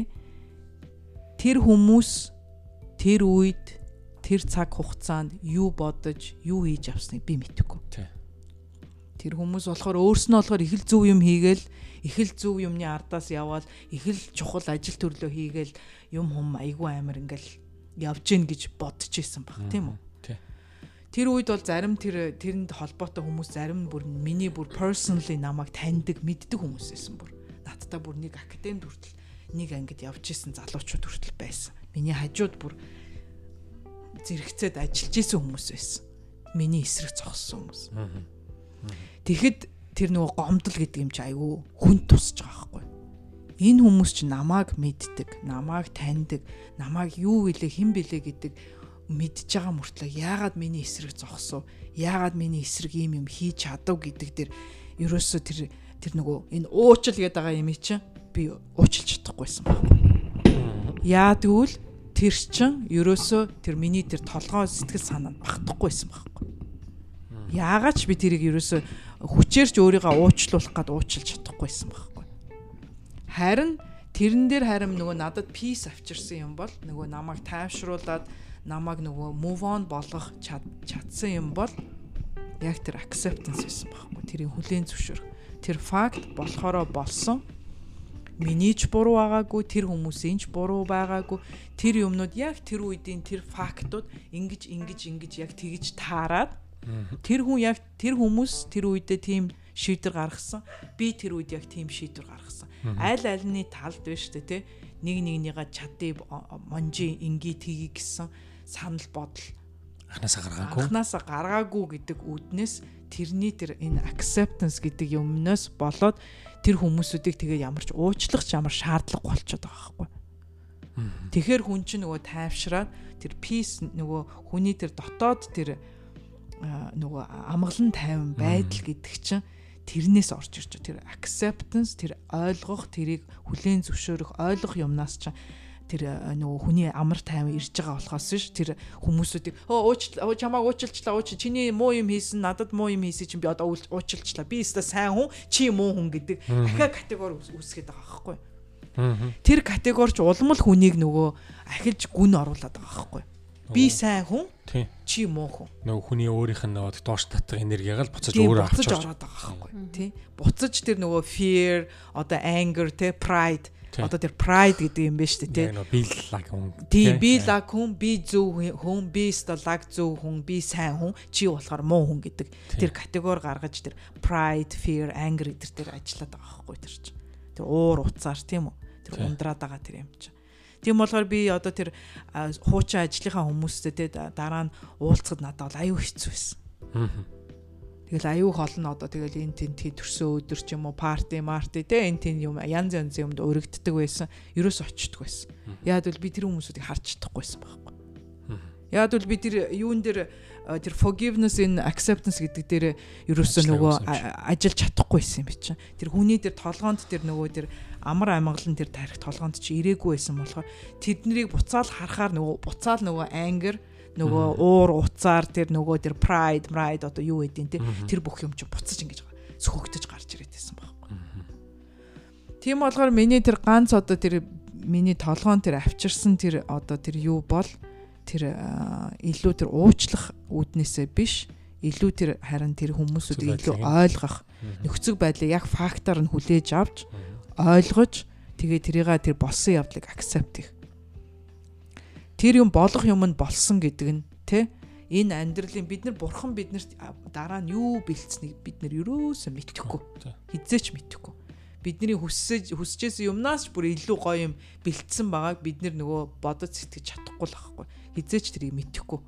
тэр хүмүүс тэр үед тэр цаг хугацаанд юу бодож, юу хийж авсныг би мэдэхгүй. Тэр хүмүүс болохоор өөрснөө болохоор их л зөв юм хийгээл, их л зөв юмны ардаас яваал, их л чухал ажил төрлөө хийгээл юм хум айгүй амар ингээл явж гин гэж бодож исэн баг, тийм үү? Тэр үед бол зарим тэр тэрэнд холбоотой хүмүүс зарим бүр миний бүр personally намайг таньдаг, мэддэг хүмүүс байсан бүр. Надтай бүр нэг академид хүртэл нэг ангид явж исэн залуучууд хүртэл байсан. Миний хажууд бүр зэрэгцээд ажиллаж исэн хүмүүс байсан. Миний эсрэг зогссон хүмүүс. Тэгэхэд тэр нөгөө гомдол гэдэг юм чи айгүй хүн тусч байгаа байхгүй. Энэ хүмүүс чи намайг мэддэг, намайг таньдаг, намайг юу вилээ, хэн билээ гэдэг мэдж байгаа мөртлөө яагаад миний эсрэг зогсов? Яагаад миний эсрэг ийм юм хийж чадав гэдэг дэр ерөөсөө тэр тэр нөгөө энэ уучил гэдэг байгаа юм чи би уучлж чадахгүйсэн байна. Яа тэгвэл тэр чин ерөөсөө тэр миний тэр толгой сэтгэл санаа нь багтахгүйсэн байхгүй. Яагаад ч би тэрийг ерөөсө хүчээрч өөрийгөө уучлуулах гад уучлж чадахгүйсэн байхгүй. Харин тэрэн дээр харин нөгөө надад peace авчирсан юм бол нөгөө намайг тайвшруулад намайг нөгөө move on болгох чадсан юм бол яг тэр acceptance байсан байхгүй. Тэрийг хүлээн зөвшөөрөх. Тэр факт болохоро болсон миний ч буруу байгаагүй тэр хүмүүсийн ч буруу байгаагүй. Тэр юмнууд яг тэр үеийн тэр фактууд ингэж ингэж ингэж яг тэгж таарад тэр хүн яг тэр хүмүүс тэр үедээ тийм шийдвэр гаргасан. Би тэр үед яг тийм шийдвэр гаргасан. Аль альны талд шүү дээ те нэг нэгнийгээ чадъя монжи инги тгий гэсэн санал бодол. Анханасаа гаргаагүй? Анханасаа гаргаагүй гэдэг үүднээс тэрний тэр энэ acceptance гэдэг юмнаас болоод тэр хүмүүсүүдийг тэгээ ямар ч уучлах ямар шаардлага болчиход байгаа байхгүй. Тэгэхээр хүн чинь нөгөө тайвшраад тэр peace нөгөө хүний тэр дотоод тэр нөгөө амгалан тайван байдал гэдэг чинь тэрнээс орж ирж. Тэр acceptance, тэр ойлгох, тэрийг хүлээн зөвшөөрөх, ойлгох юмнаас чинь тэр э, нөгөө хүний амар тайван ирж байгаа болохоос ш тэр хүмүүсүүдийг өө ууч чамааг уучлчлаа ууч чиний муу юм хийсэн надад муу юм хийсэн чинь би одоо уучлчлаа би өстө сайн хүн чи муу хүн гэдэг. Ахаа категори үүсгээд байгаа байхгүй тэр категорич улам л хүнийг нөгөө ахилж гүн оруулаад байгаа байхгүй би сайн хүн чи муу хүн. Нөгөө хүний өөрийнх нь нөгөө доош татах энергиг л буцаж өөрөө авч ороод байгаа байхгүй тий. Буцаж тэр нөгөө fear одоо anger тий pride Одоо тэр pride гэдэг юм байна шүү дээ тий. Би лаг хүн. Тий, би лаг хүн, би зөв хүн, би лаг зөв хүн, би сайн хүн, чи болохоор муу хүн гэдэг тэр категори гаргаж тэр pride, fear, anger гэдэр тэр ажиллаад байгаа байхгүй тэр чинь. Тэр уур уцаар тийм үү? Тэр ундраад байгаа тэр юм чинь. Тийм болохоор би одоо тэр хуучин ажлынхаа хүмүүстэй те дараа нь уулзахад надад бол аюу хэцүү байсан. Аа Тэгэл аюу хол нь одоо тэгэл энэ тэн тий төрсөн өдөр ч юм уу парти марти те энэ тэн юм янз янз юмд өргөддөг байсан. Ерөөс очдөг байсан. Яад бол би тэр хүмүүсүүдийг харж чадахгүйсэн байхгүй. Яад бол би тэр юун дээр тэр forgiveness in acceptance гэдэг дээр ерөөсөө нөгөө ажиллаж чадахгүйсэн юм би чинь. Тэр хүний тэр толгоонд тэр нөгөө тэр амар амгалан тэр тарих толгоонд чи ирээгүй байсан болохоор тэднийг буцаал харахаар нөгөө буцаал нөгөө anger нөгөө уур уцаар тэр нөгөө тэр pride pride одоо юу гэдیں те тэр бүх юм чи буцаж ингэж сөхөгдөж гарч ирээд байсан байхгүй. Тийм болохоор миний тэр ганц одоо тэр миний толгоон тэр авчирсан тэр одоо тэр юу бол тэр илүү тэр уучлах үүднээсээ биш илүү тэр харин тэр хүмүүсүүдийг илүү ойлгох нөхцөг байдлыг яг фактор нь хүлээж авч ойлгож тэгээ тэрийга тэр болсон явдлыг акцепт хийх тэр юм болох юм нь болсон гэдэг нь тэ? Энэ амьдралын бид нар бурхан биднэрт дараа нь юу бэлдсэнийг бид нар ерөөсөө мэдэхгүй. Хизээч мэдэхгүй. Бидний хүсэж хүсэжсэн юмнаас ч бүр илүү гоё юм бэлдсэн байгааг бид нар нөгөө бодож сэтгэж чадахгүй л байхгүй хизээч тэрийг мэдэхгүй.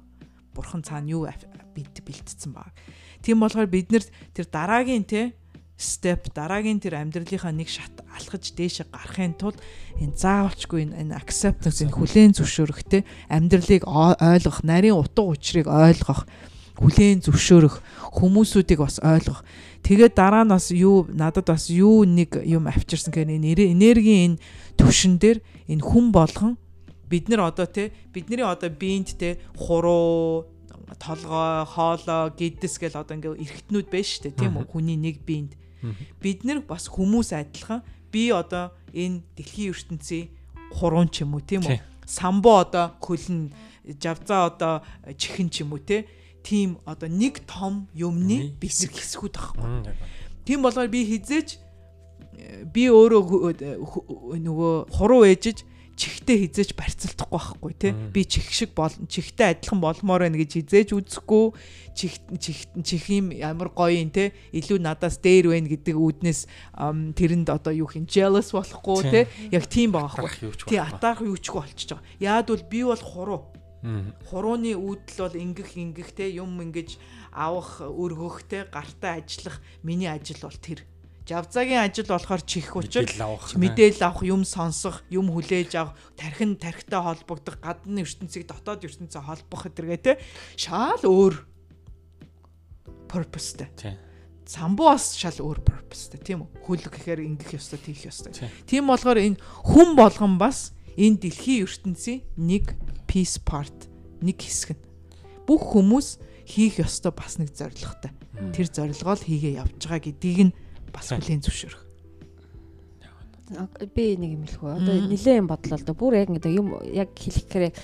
Бурхан цаана юу бид бэлдсэн баг тийм болохоор бид нар тэр дараагийн те степ дараагийн тэр амьдралынхаа нэг шат алхаж дээшээ гарахын тулд энэ заавалчгүй энэ acceptance энэ хүлээн зөвшөөрөхтэй амьдралыг ойлгох, нарийн утга учирыг ойлгох, хүлээн зөвшөөрөх, хүмүүсүүдийг бас ойлгох. Тэгээд дараа нь бас юу надад бас юу нэг юм авчирсан гэхээр энэ энергийн энэ төвшин дээр энэ хүн болгон бид нар одоо те бидний одоо биед те хуруу толгой, хоолой, гидс гэл одоо ингээ эргэтнүүд шүү дээ тийм үү? Хүний нэг биед Бид нэр бас хүмүүс адилхан. Би одоо энэ дэлхийн ертөнцийн хуруун ч юм уу тийм үү? Самбо одоо хөлн жавзаа одоо чихэн ч юм уу тийм одоо нэг том юмны бисэг хэсгүүд байхгүй. Тийм болохоор би хизээч би өөрөө нөгөө хуруу ээжиж чихтэй хизээж барьцалдахгүй байхгүй тий. Би чих шиг бол чихтэй адилхан болмоор байна гэж хизээж үзэхгүй. Чих чих юм ямар гоё юм тий. Илүү надаас дээр байна гэдэг үүднээс тэрэнд одоо юу хин jealous болохгүй тий. яг тийм байхгүй. Тий атаах юу ч болчихж байгаа яад бол би бол хуруу. Хурууны үүдэл бол ингэх ингэх тий. Юм ингэж авах өргөх тий. Гартаа ажиллах миний ажил бол тэр Жавзагийн ажил болохоор чих учир мэдээлэл авах, юм сонсох, юм хүлээж авах, тархин тархитай холбогдох, гадны ертөнцийг дотоод ертөнцөө холбох гэдэргээ те шал өөр purposeтэй. Самбуу бас шал өөр purposeтэй тийм үү? Хөл гэхээр ингэх ёстой, тийх ёстой. Тийм болохоор энэ хүн болгон бас энэ дэлхийн ертөнцийн нэг piece part, нэг хэсэг нь. Бүх хүмүүс хийх ёстой бас нэг зорилготой. Тэр зорилгоо л хийгээ явж байгаа гэдгийг нь бас хүлээн зөвшөөрөх. Би нэг юм хэлэх үү. Одоо нилээн бодлоо л да. Бүр яг ингэ юм яг хэлэхээр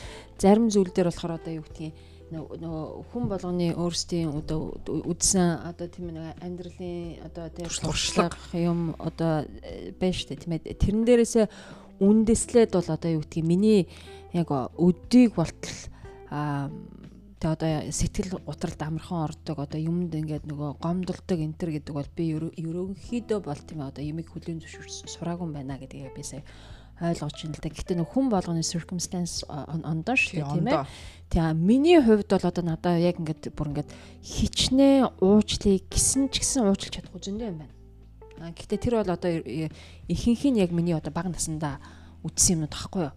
зарим зүйл дээр болохоор одоо юу гэдгийг нөгөө хүн болгоны өөрсдийн одоо үдсэн одоо тийм нэг амьдралын одоо тийм туршлага юм одоо э, байна шүү дээ тийм ээ тэрэн дээрээсээ үндэслээд бол одоо юу гэдгийг миний яг өдийг болтол аа тэгээ одоо сэтгэл утралд амархан ордог одоо юмд ингээд нөгөө гомдолдог энтер гэдэг бол би ерөнхийдөө бол тийм одоо ямиг хүлийн зөвшөөрс сураагүй байна гэдгийг би сая ойлгож байна л да. Гэхдээ нөх хүн болгоны circumstance ондоо шүү дээ тийм ээ. Тэгээ миний хувьд бол одоо надаа яг ингээд бүр ингээд хичнээн уучлыг гисэн ч гэсэн уучлах чадахгүй зөндөө юм байна. А гэхдээ тэр бол одоо ихэнх нь яг миний одоо бага насандаа үтсэн юмнууд тахгүй юу?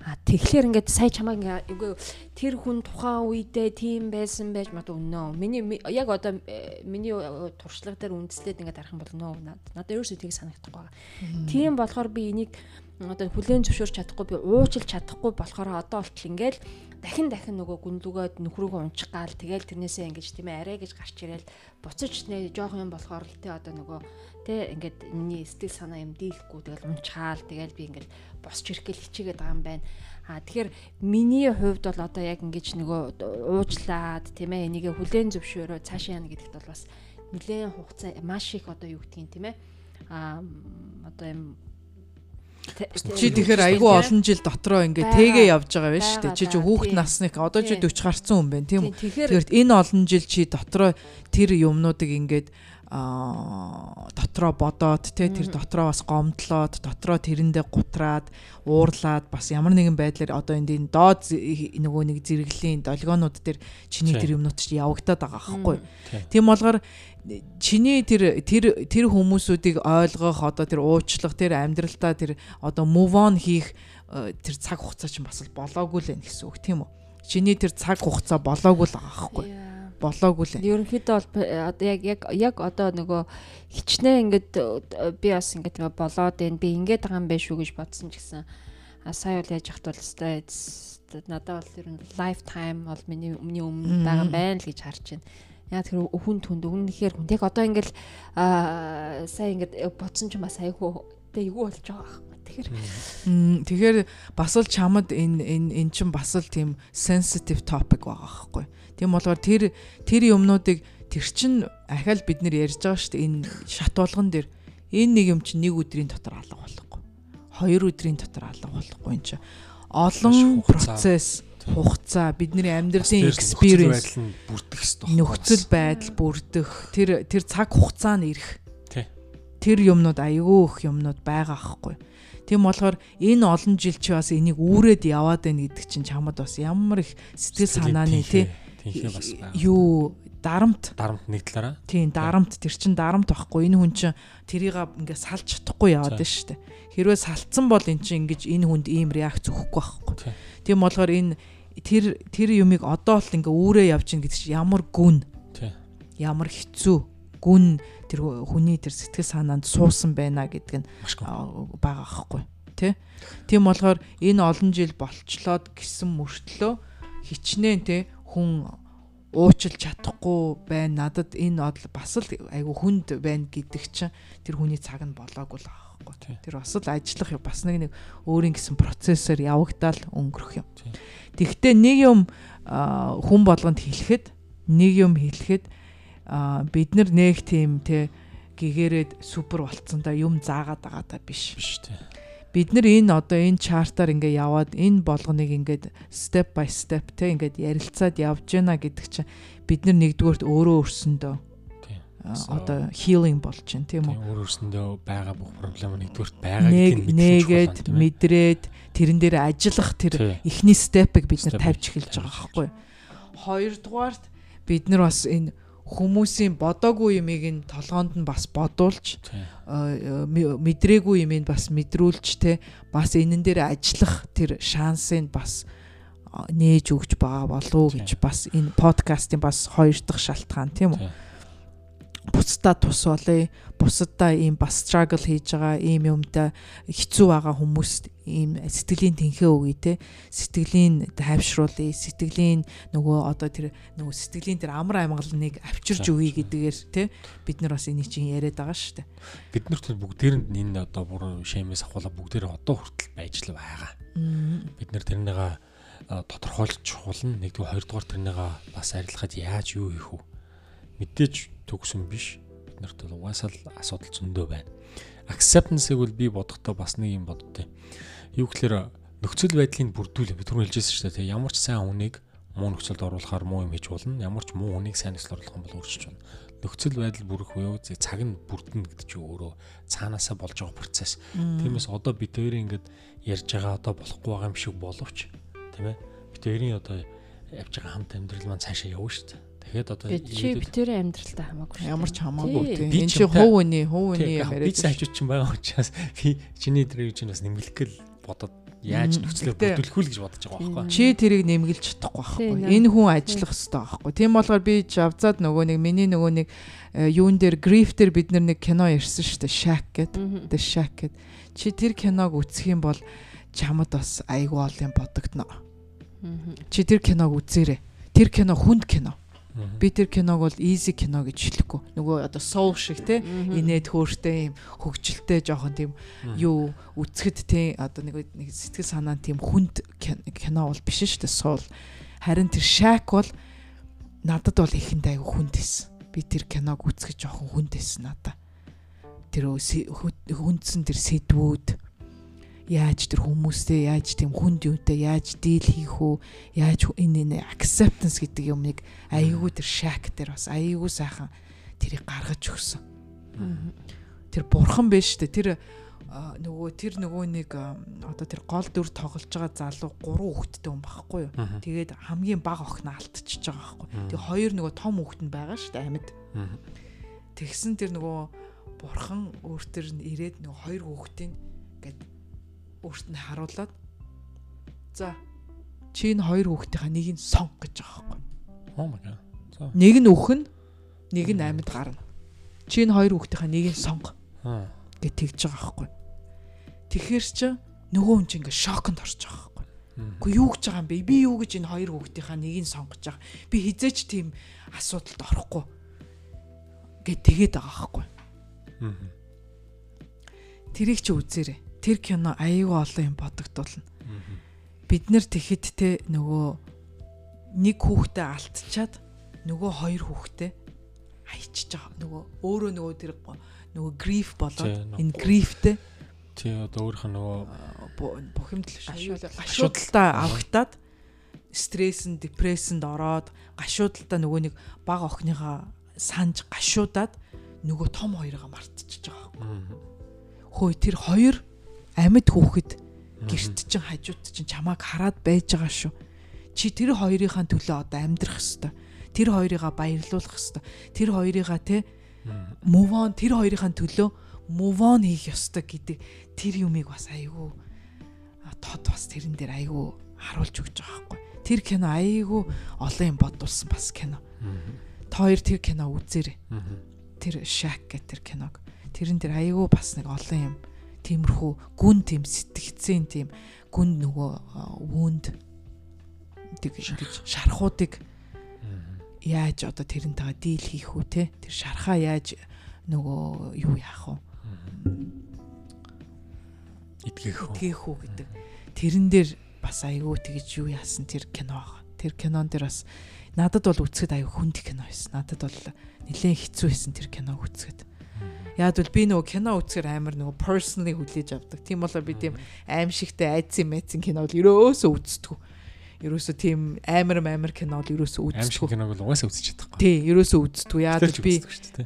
А тэгэхээр ингээд сая чамаа ингээ үгүй тэр хүн тухайн үедээ тийм байсан байж магадгүй өнөө. Миний яг одоо э, миний э, туршлага дээр үндэслээд ингээд харах юм бол нөө надад ерөөсөө тийг санагдахгүй байгаа. Тийм болохоор би энийг одоо хүлэн зөвшөөрч чадахгүй би уучлж чадахгүй болохоор одоо болтол ингээл дахин дахин нөгөө гүнлүгөөд нөхрөөгөө унчих гал тэгэл тэрнээсээ ингэж тийм ээ арай гэж гарч ирэл буцаж нэ жоох юм болохоор л те одоо нөгөө те ингээд миний сэтгэл санаа юм дийлэхгүй. Тэгэл унчаал тэгэл би ингээд босч ирэхгээл хичээгээд байгаа юм байна. А тэгэхээр миний хувьд бол одоо яг ингэж нөгөө уучлаад тийм ээ энийгээ хүлэн зөвшөөрөө цаашаа яана гэдэгт бол бас нэлээд хугацаа маш их одоо юу гэдгийг тийм ээ а одоо юм Чи тэгэхээр айгүй олон жил дотроо ингээ тэгээ явж байгаа байж шүү дээ. Чи чи хүүхэд насны одоо чи 40 гарсан хүн байна тийм үү? Тэгэхээр энэ олон жил чи дотроо тэр юмнуудыг ингээд дотроо бодоод те тэр дотроо бас гомдлоод дотроо тэрэндээ гутраад уурлаад бас ямар нэгэн байдлаар одоо энд энэ доод нөгөө нэг зэрэглэлийн долгионууд дээр чиний тэр юмнууд чи явагдаад байгаа байхгүй. Тийм болгоор чиний тэр тэр тэр хүмүүсүүдийг ойлгох одоо тэр уучлах тэр амьдралтаа тэр одоо move on хийх э, тэр цаг хугацаа чинь бас болоогүй л байх гэсэн үг тийм үү? Чиний тэр цаг хугацаа болоогүй л байгаа байхгүй болоогүй л. Ерөнхийдөө бол одоо яг яг яг одоо нөгөө хичнээн ингээд би бас ингээд болоод байна. Би ингээд байгаа юм байх шүү гэж бодсон ч гэсэн а сая бол яаж яхад бол өстой надад бол ер нь lifetime бол миний өмнө өмнө байгаа байна л гэж харж байна. Яг тэр хүн түнд өгнөхээр хүн яг одоо ингээл сая ингээд бодсон ч бас айгүй тэ эйгүү болж байгаа байхгүй. Тэгэхээр тэгэхээр бас л чамд энэ энэ эн чин бас л тийм sensitive topic байгаа байхгүй. Тийм болохоор тэр тэр юмнуудыг тэр чин ахаал бид нэр ярьж байгаа шүү дээ энэ шат болгон дээр энэ нэг юм чинь нэг өдрийн дотор алга болохгүй. Хоёр өдрийн дотор алга болохгүй юм чинь олон процесс хугацаа бидний амьдралын experience. Нөхцөл байдал бүрдэх тэр тэр цаг хугацаа нь ирэх. Тэр юмнууд аягүй их юмнууд байгаа аахгүй. Тийм болохоор энэ олон жил чи бас энийг үүрээд яваад байна гэдэг чинь чамд бас ямар их сэтгэл санааны тий Тинхээ бас байна. Юу дарамт дарамт нэг талаараа. Тийм дарамт тэр чин дарамт байхгүй. Энэ хүн чин тэрийг ингээд салж чадахгүй яваад байна шүү дээ. Хэрвээ салцсан бол эн чин ингэж энэ хүнд ийм реакц өгөхгүй байхгүй. Тийм болохоор энэ тэр тэр юмыг одоо л ингээ үүрээ явж гин гэдэг чинь ямар гүн. Ямар хэцүү гүн тэр хүний тэр сэтгэл санаанд суусан байна гэдэг нь байгаа аахгүй тий. Тийм болохоор энэ олон жил болчлоод гисэн мөртлөө хичнээн тий хүн уучлж чадахгүй байна. Надад энэ одл бас л айгу хүнд байна гэдэг чинь тэр хүний цаг нь болоогүй л аахгүй. Тэр бас л ажиллах бас нэг нэг өөрийн гэсэн процессор явагдаал өнгөрөх юм. Тэгвэл нэг юм хүн болгонд хэлэхэд нэг юм хэлэхэд бид нар нэг тийм те гэгээрээд супер болцсон да юм заагаад байгаа да биш. Биш те бид нар энэ одоо энэ чартаар ингээ яваад энэ болгоныг ингээд step by step те ингээд ярилцаад явж гэнэ гэдэг чинь бид нар нэгдүгээрт өөрөө өрсөндөө одоо healing болж байна тийм үү? Өөрөө өрсөндөө байгаа бүх проблем нэгдүгээрт байгаа гэдгийг нэгээд мэдрээд тэрэн дээр ажиллах тэр эхний степыг бид нар тавьж эхэлж байгаа байхгүй хоёрдугаарт бид нар бас энэ хүмүүсийн бодоогүй юмыг нь толгоонд нь бас бодуулж мэдрээгүй юмыг бас мэдрүүлж те бас энэн дээр ажиллах тэр шансыг бас нээж өгч байгаа болов уу гэж бас энэ подкастын бас хоёр дахь шалтгаан тийм үү бусдаа тус болъё. Бусдаа ийм бас struggle хийж байгаа ийм юмтай хэцүү байгаа хүмүүст ийм сэтгэлийн тэнхээ өгье те. Сэтгэлийн тайвшруулъя. Сэтгэлийн нөгөө одоо тэр нөгөө сэтгэлийн тэр амар амгалныг авчирж өгье гэдгээр те. Бид нар бас энийг чинь яриад байгаа шүү дээ. Бид нарт бүгдээр нь энэ одоо бүр шэмээс ахвала бүгдээр одоо хүртэл байж л байгаа. Бид нар тэрнийга тодорхойлж чухал нь нэгдүгээр хоёрдугаар тэрнийга бас арилгахад яаж юу хийх вэ? Мэдээж төгсөн биш. Бид нарт бол угаасаа л асуудал зөндөө байна. Acceptance-ыг бол би бодохдоо бас нэг юм боддتي. Юу гэхээр нөхцөл байдлыг бүрдүүлээ. Би түрүү хэлжсэн шүү дээ. Ямар ч сайн хүнийг муу нөхцөлд оруулахаар муу юм хийж болно. Ямар ч муу хүнийг сайн нөхцөлд оруулах юм бол өөрчилж байна. Нөхцөл байдал бүрэх буюу цаг нь бүрдэнэ гэдэг чинь өөрөө цаанаасаа болж байгаа процесс. Тиймээс одоо бид хоёрын ингэж ярьж байгаа одоо болохгүй байгаа юм шиг боловч тийм ээ. Бид хоёрын одоо явж байгаа хамт амьдрал маань цаашаа явна шүү дээ. Тэгэхэд одоо чи битэрийн амьдралтай хамаагүй шүү. Ямар ч хамаагүй тийм. Энэ чи хов үний хов үний юм яриад. Би хажууд чинь байгаа учраас би чиний дээр юу чинь бас нэмэлэх гэл бодоод яаж нөхцөлөөр бүрдүүлэх үү гэж бодож байгаа байхгүй. Чи тэрийг нэмгэлж чадахгүй байхгүй. Энэ хүн ажиллах хэрэгтэй байхгүй. Тийм болохоор би жавзаад нөгөө нэг миний нөгөө нэг э, юун дээр гриф дээр бид нар нэг кино ярьсан шүү дээ. Shack гэдэг. The Shack гэдэг. Чи тэр киног үзэх юм бол чамд бас айгүй олон бодогдно. Чи тэр киног үзээрэй. Тэр кино хүнд кино. Би тэр киног бол easy кино гэж хэлэхгүй. Нөгөө одоо soul шиг те инээд хөөртэй юм хөгжилтэй жоохон тийм юу үцгэд те одоо нэг нэг сэтгэл санаа тийм хүнд кино бол биш шүү дээ soul. Харин тэр shack бол надад бол ихэнд айгу хүнд байсан. Би тэр киног үзэх жоохон хүнд байсан надад. Тэр хүндсэн тэр сэдвүүд яаж тэр хүмүүстэй яаж тийм хүнд юутай яаж дийл хийх үү яаж энэ энэ acceptance гэдэг юмыг айгүй тэр шак дээр бас айгүй сайхан тэрийг гаргаж өгсөн. Тэр бурхан биш үү тэр нөгөө тэр нөгөө нэг одоо тэр гол дүр тоглож байгаа залуу гурван хүүхэдтэй хүн байхгүй юу. Тэгээд хамгийн бага охин алдчихж байгаа байхгүй. Тэгээ хоёр нөгөө том хүүхэд нь байгаа шүү дээ амьд. Тэгсэн тэр нөгөө бурхан өөртөө ирээд нөгөө хоёр хүүхдийн гээд өөрт нь харуулад за чи энэ хоёр хүүхдийнхаа нэгийг сонг гэж байгаа байхгүй. Oh my god. Нэг нь өхөн, нэг нь амьд гарна. Чи энэ хоёр хүүхдийнхаа нэгийг сонг. гэж тэгж байгаа байхгүй. Тэгэхээр чи нөгөө хүн чинь ингээ шоконд орж байгаа байхгүй. Гэхдээ юу гэж байгаа юм бэ? Би юу гэж энэ хоёр хүүхдийнхаа нэгийг сонгож байгаа. Би хизээч тийм асуудалд орохгүй. гэж тэгээд байгаа байхгүй. Тэрийг чи үзээрэй тэр кино аюу олон юм бодогдуулна. Бид нэр тэгэхэд те нөгөө нэг хүүхдээ алдчихад нөгөө хоёр хүүхдээ хайчиж байгаа. Нөгөө өөрөө нөгөө тэр нөгөө grief болоод энэ griefтэй тий одоо өөрийнх нь нөгөө бухимдал гашуудалтаа авахтаад стресс нь депрессэнд ороод гашуудалтаа нөгөө нэг баг охиныхаа санаж гашуудаад нөгөө том хоёроо мартчихж байгаа. Хөөе тэр хоёр амьд хүүхэд гэрт чинь хажууд чинь чамааг хараад байж байгаа шүү. Чи тэр хоёрынхаа төлөө одоо амьдрах хэвээр. Тэр хоёрыгаа баярлуулах хэвээр. Тэр хоёрыгаа те move on тэр хоёрынхаа төлөө move on хийх ёстой гэдэг тэр юмыг бас айгүй тод бас тэрэн дээр айгүй харуулж өгч байгаа байхгүй. Тэр кино айгүй олон юм бодулсан бас кино. Та хоёр тэр кино үзээрэй. Тэр Shack гэх тэр киног. Тэрэн дээр айгүй бас нэг олон юм тиймэрхүү гүн тийм сэтгцэн тийм гүн нөгөө вүнд тэг ингэж шархуудыг яаж одоо тэрнтэйгээ дийл хийх үү те тэр шархаа яаж нөгөө юу яах вэ? Итгэх үү? Итгэх үү гэдэг. Тэрэн дээр бас айгүй тэгж юу яасан тэр кино тэр кинон дээр бас надад бол үзэхэд аюу хүнд кино байсан. Надад бол нэлээд хэцүү байсан тэр киног үзэхэд. Яг бол би нөгөө кино үзэхээр амар нөгөө personally хүлээж авдаг. Тийм болоо би тийм аимшигтай айдсын мэцэн кино бол ерөөсөө үздэг. Ерөөсөө тийм амар амар кино бол ерөөсөө үздэг. Аимшиг киног бол угаасаа үзэж чадахгүй. Тий, ерөөсөө үздэг. Яг л би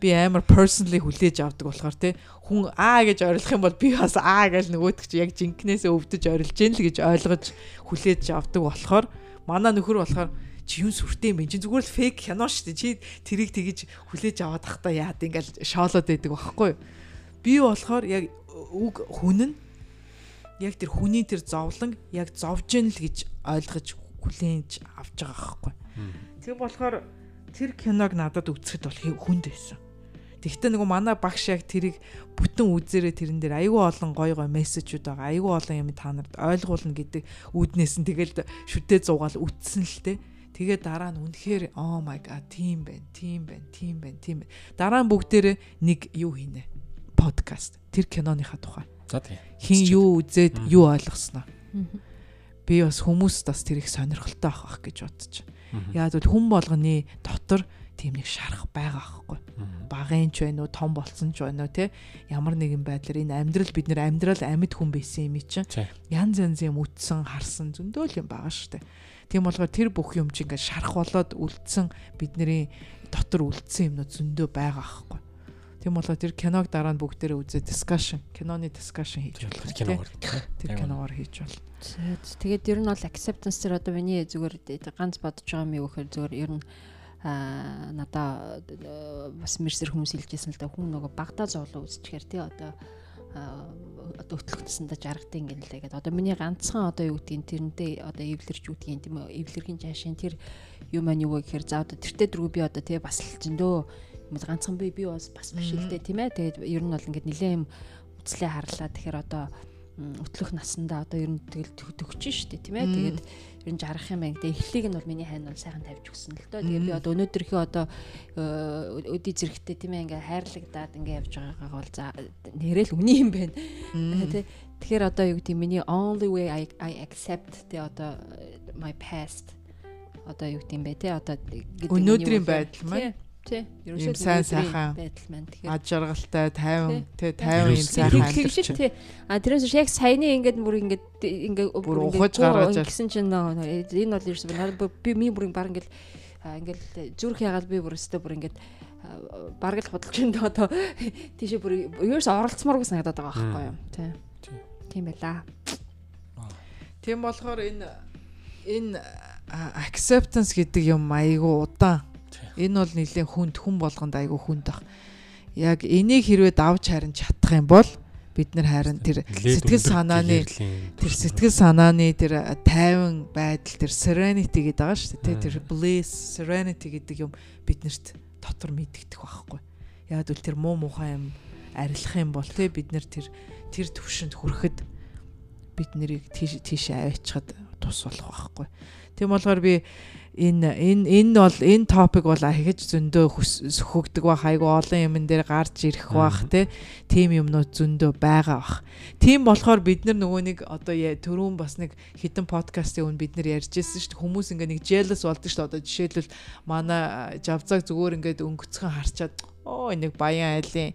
би амар personally хүлээж авдаг болохоор тий хүн аа гэж ойлгох юм бол би бас аа гэж нөгөөдөг чи яг жинкнээсээ өвдөж орилж гэн л гэж ойлгож хүлээж авдаг болохоор манай нөхөр болохоор чи юу сүртэй юм бэ? Чи зүгээр л фейк кино шүү дээ. Чи тэрийг тэгэж хүлээж аваад тахта яад ингээл шоолоод байдаг байхгүй юу? Би болохоор яг үг хүн нь яг тэр хүний тэр зовлон яг зовж гэн л гэж ойлгож хүлээж авч байгаа байхгүй. Тийм болохоор тэр киног надад үзэхэд бол хүнд байсан. Тэгвэл нөгөө манай багш яг тэрийг бүтэн үзээрээ тэрэн дээр айгүй олон гой гой мессежүүд байгаа. Айгүй олон юм та нарт ойлгуулна гэдэг үүднээс нь тэгэл шүтээ зугаал үтсэн л те. Тэгээ дараа нь үнэхээр oh my god тийм байна, тийм байна, тийм байна, тийм байна. Дараа нь бүгдээрээ нэг юу хийнэ. Подкаст. Тэр киноныхаа тухай. За тийм. Хин юу үзээд юу ойлгосноо. Би бас хүмүүст бас тэр их сонирхолтой авах гэж бодож. Яг бол хүн болгоны дотор тийм нэг шарах байгаа аахгүй. Багын ч байна уу, том болсон ч байна уу, те ямар нэгэн байдлаар энэ амьдрал бид нэр амьдрал амьд хүн байсан юм чинь. Янз янз юм үтсэн, харсан зөндөл юм байгаа шүү дээ. Тийм болохоор тэр бүх юм чинь ингээд шарах болоод үлдсэн бидний дотор үлдсэн юмнууд зөндөө байгаа аахгүй. Тийм болохоор тэр киног дараа нь бүгдээрээ үзээ discussion, киноны discussion хийж болох киногоор. Тэр киногоор хийж болно. Тэгээд ер нь бол acceptance тэр одоо миний зүгээр ганц бодож байгаа юм юу гэхээр зүгээр ер нь а надаа бас мэрсэр хүмүүс хэлжсэн л да хүн нөгөө багтаа зовлоо үзчихээр тий одоо одоо өтлөгдсөндө жаргадیں۔ гэнэ лээ гэдэг. Одоо миний ганцхан одоо юу гэдгийг тэрнтэй одоо эвлэрч гэдгийг тийм ээ эвлэрхийн жаашин тэр юу маань юу гэхээр за одоо тэртээ дөрөв би одоо тий бас л зөндөө юм ганцхан би би бас бас биш л дээ тийм ээ. Тэгээд ер нь бол ингээд нэлээд юм үцлээ харлаа. Тэгэхээр одоо өтлөх насандаа одоо ер нь тэгэл төгч штэ тийм ээ. Тэгээд ер нь жаргах юм байна. Тэгээд эхлийг нь бол миний хайн бол сайхан тавьж өгсөн л доо. Тэгээд би одоо өнөөдрийнхөө одоо э, өдий зэрэгтэй тийм ээ ингээ хайрлагдаад ингээ явж байгаагаа бол за нэрэл үний юм байна. Тэ тэгэхээр одоо юу гэдэг миний only way I I accept тэ одоо my past одоо юу гэдэг юм бэ тэ одоо өнөөдрийн байдал маань Тий. Ерөөсөө сайн сайхан байдал маань тэгэхээр аж жаргалтай 50 тий 50 юм сайхан амьдарч. Тий. А тэрээс яг саяны ингээд бүр ингээд ингээд бүр ухаж гаргаж гэсэн чинь энэ бол ерөөсөө би ми бүр баг ингээд ингээд зүрх ягаад би бүр өстө бүр ингээд бараг л худалж энэ одоо тийшээ бүр ерөөс оролцмооргүй санагдаад байгаа байхгүй юу. Тий. Тийм байла. Тийм болохоор энэ энэ acceptance гэдэг юм айгу удаан Энэ бол нэлийн хүнд хүн болгонд айгүй хүнд бах. Яг энийг хэрвээ давж харин чадах юм бол бид нар харин тэр сэтгэл санааны тэр сэтгэл санааны тэр тайван байдал тэр serenity гэдэг байгаа шүү дээ. Тэр bliss serenity гэдэг юм биднэрт дотор мэддэгдэх байхгүй. Яг л тэр муу мухай юм арилах юм бол те бид нар тэр тэр төвшөнд хүрэхэд бид нарыг тийш тийш аваачихад тус болох байхгүй. Тийм болохоор би энэ энэ энэ бол энэ топик бол ахиж зөндөө хөгдөг бах айгу олон юмн дээр гарч ирэх бах те тим юмнууд зөндөө байгаа бах. Тийм болохоор бид нар нөгөө нэг одоо түрүүн бас нэг хитэн подкастын өн бид нар ярьж ирсэн шүү дээ. Хүмүүс ингээ нэг jealous болдог шүү дээ. Одоо жишээлбэл манай жавзаг зүгээр ингээд өнгөцхөн харчаад оо нэг баян айлын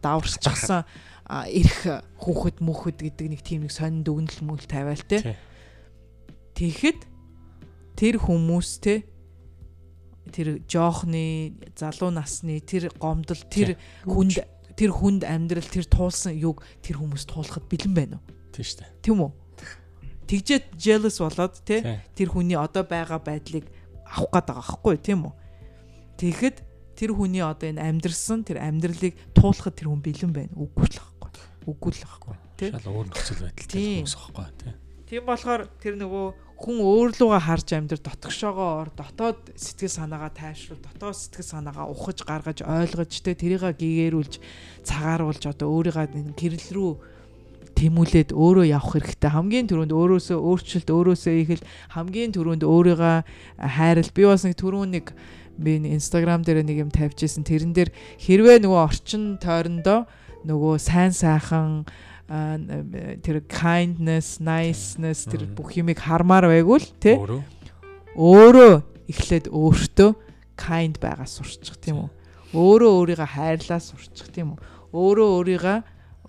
даварчсан ирэх хүүхэд мөхөд гэдэг нэг тийм нэг сонин дүгнэл мөл тавиал те. Тэгэхэд тэр хүмүүс те тэр жоохны залуу насны тэр гомдол тэр хүнд тэр хүнд амьдрал тэр туулсан юг тэр хүмүүс туулахад бэлэн байна уу? Тийм шүү дээ. Тийм үү? Тэгжээд jealous болоод те тэр хүний одоо байгаа байдлыг авах гээд байгаа байхгүй тийм үү? Тэгэхэд тэр хүний одоо энэ амьдрсан тэр амьдралыг туулахад тэр хүн бэлэн байна. Үгүй л байхгүй. Үгүй л байхгүй. Тийм. Шал өөр нөхцөл байдалтай хүмүүс байхгүй тийм. Тийм болохоор тэр нөгөө хүн өөрлөгөө харж амьдр дотгошоогоо ор дотоод сэтгэл санаагаа тайшруул дотоод сэтгэл санаагаа ухаж гаргаж ойлгож тэ тэрийг гэгэрүүлж цагааруулж одоо өөрийгөө гэрэл рүү тэмүүлээд өөрөө явах хэрэгтэй. Хамгийн түрүүнд өөрөөсөө өөрчлөлт өөрөөсөө ихэл хамгийн түрүүнд өөрийгөө хайрал би бас нэг түрүүн нэг би инстаграм дээр нэг юм тавьжсэн. Тэрэн дээр хэрвээ нөгөө орчин тойрондоо нөгөө сайн сайхан тэр kindness, niceness тэр бүх юмыг хармаар байгвал тий өөрөө? Эхлээд өөртөө kind байгаа сурчих тийм үү? Өөрөө өөрийгөө хайрлаа сурчих тийм үү? Өөрөө өөрийгөө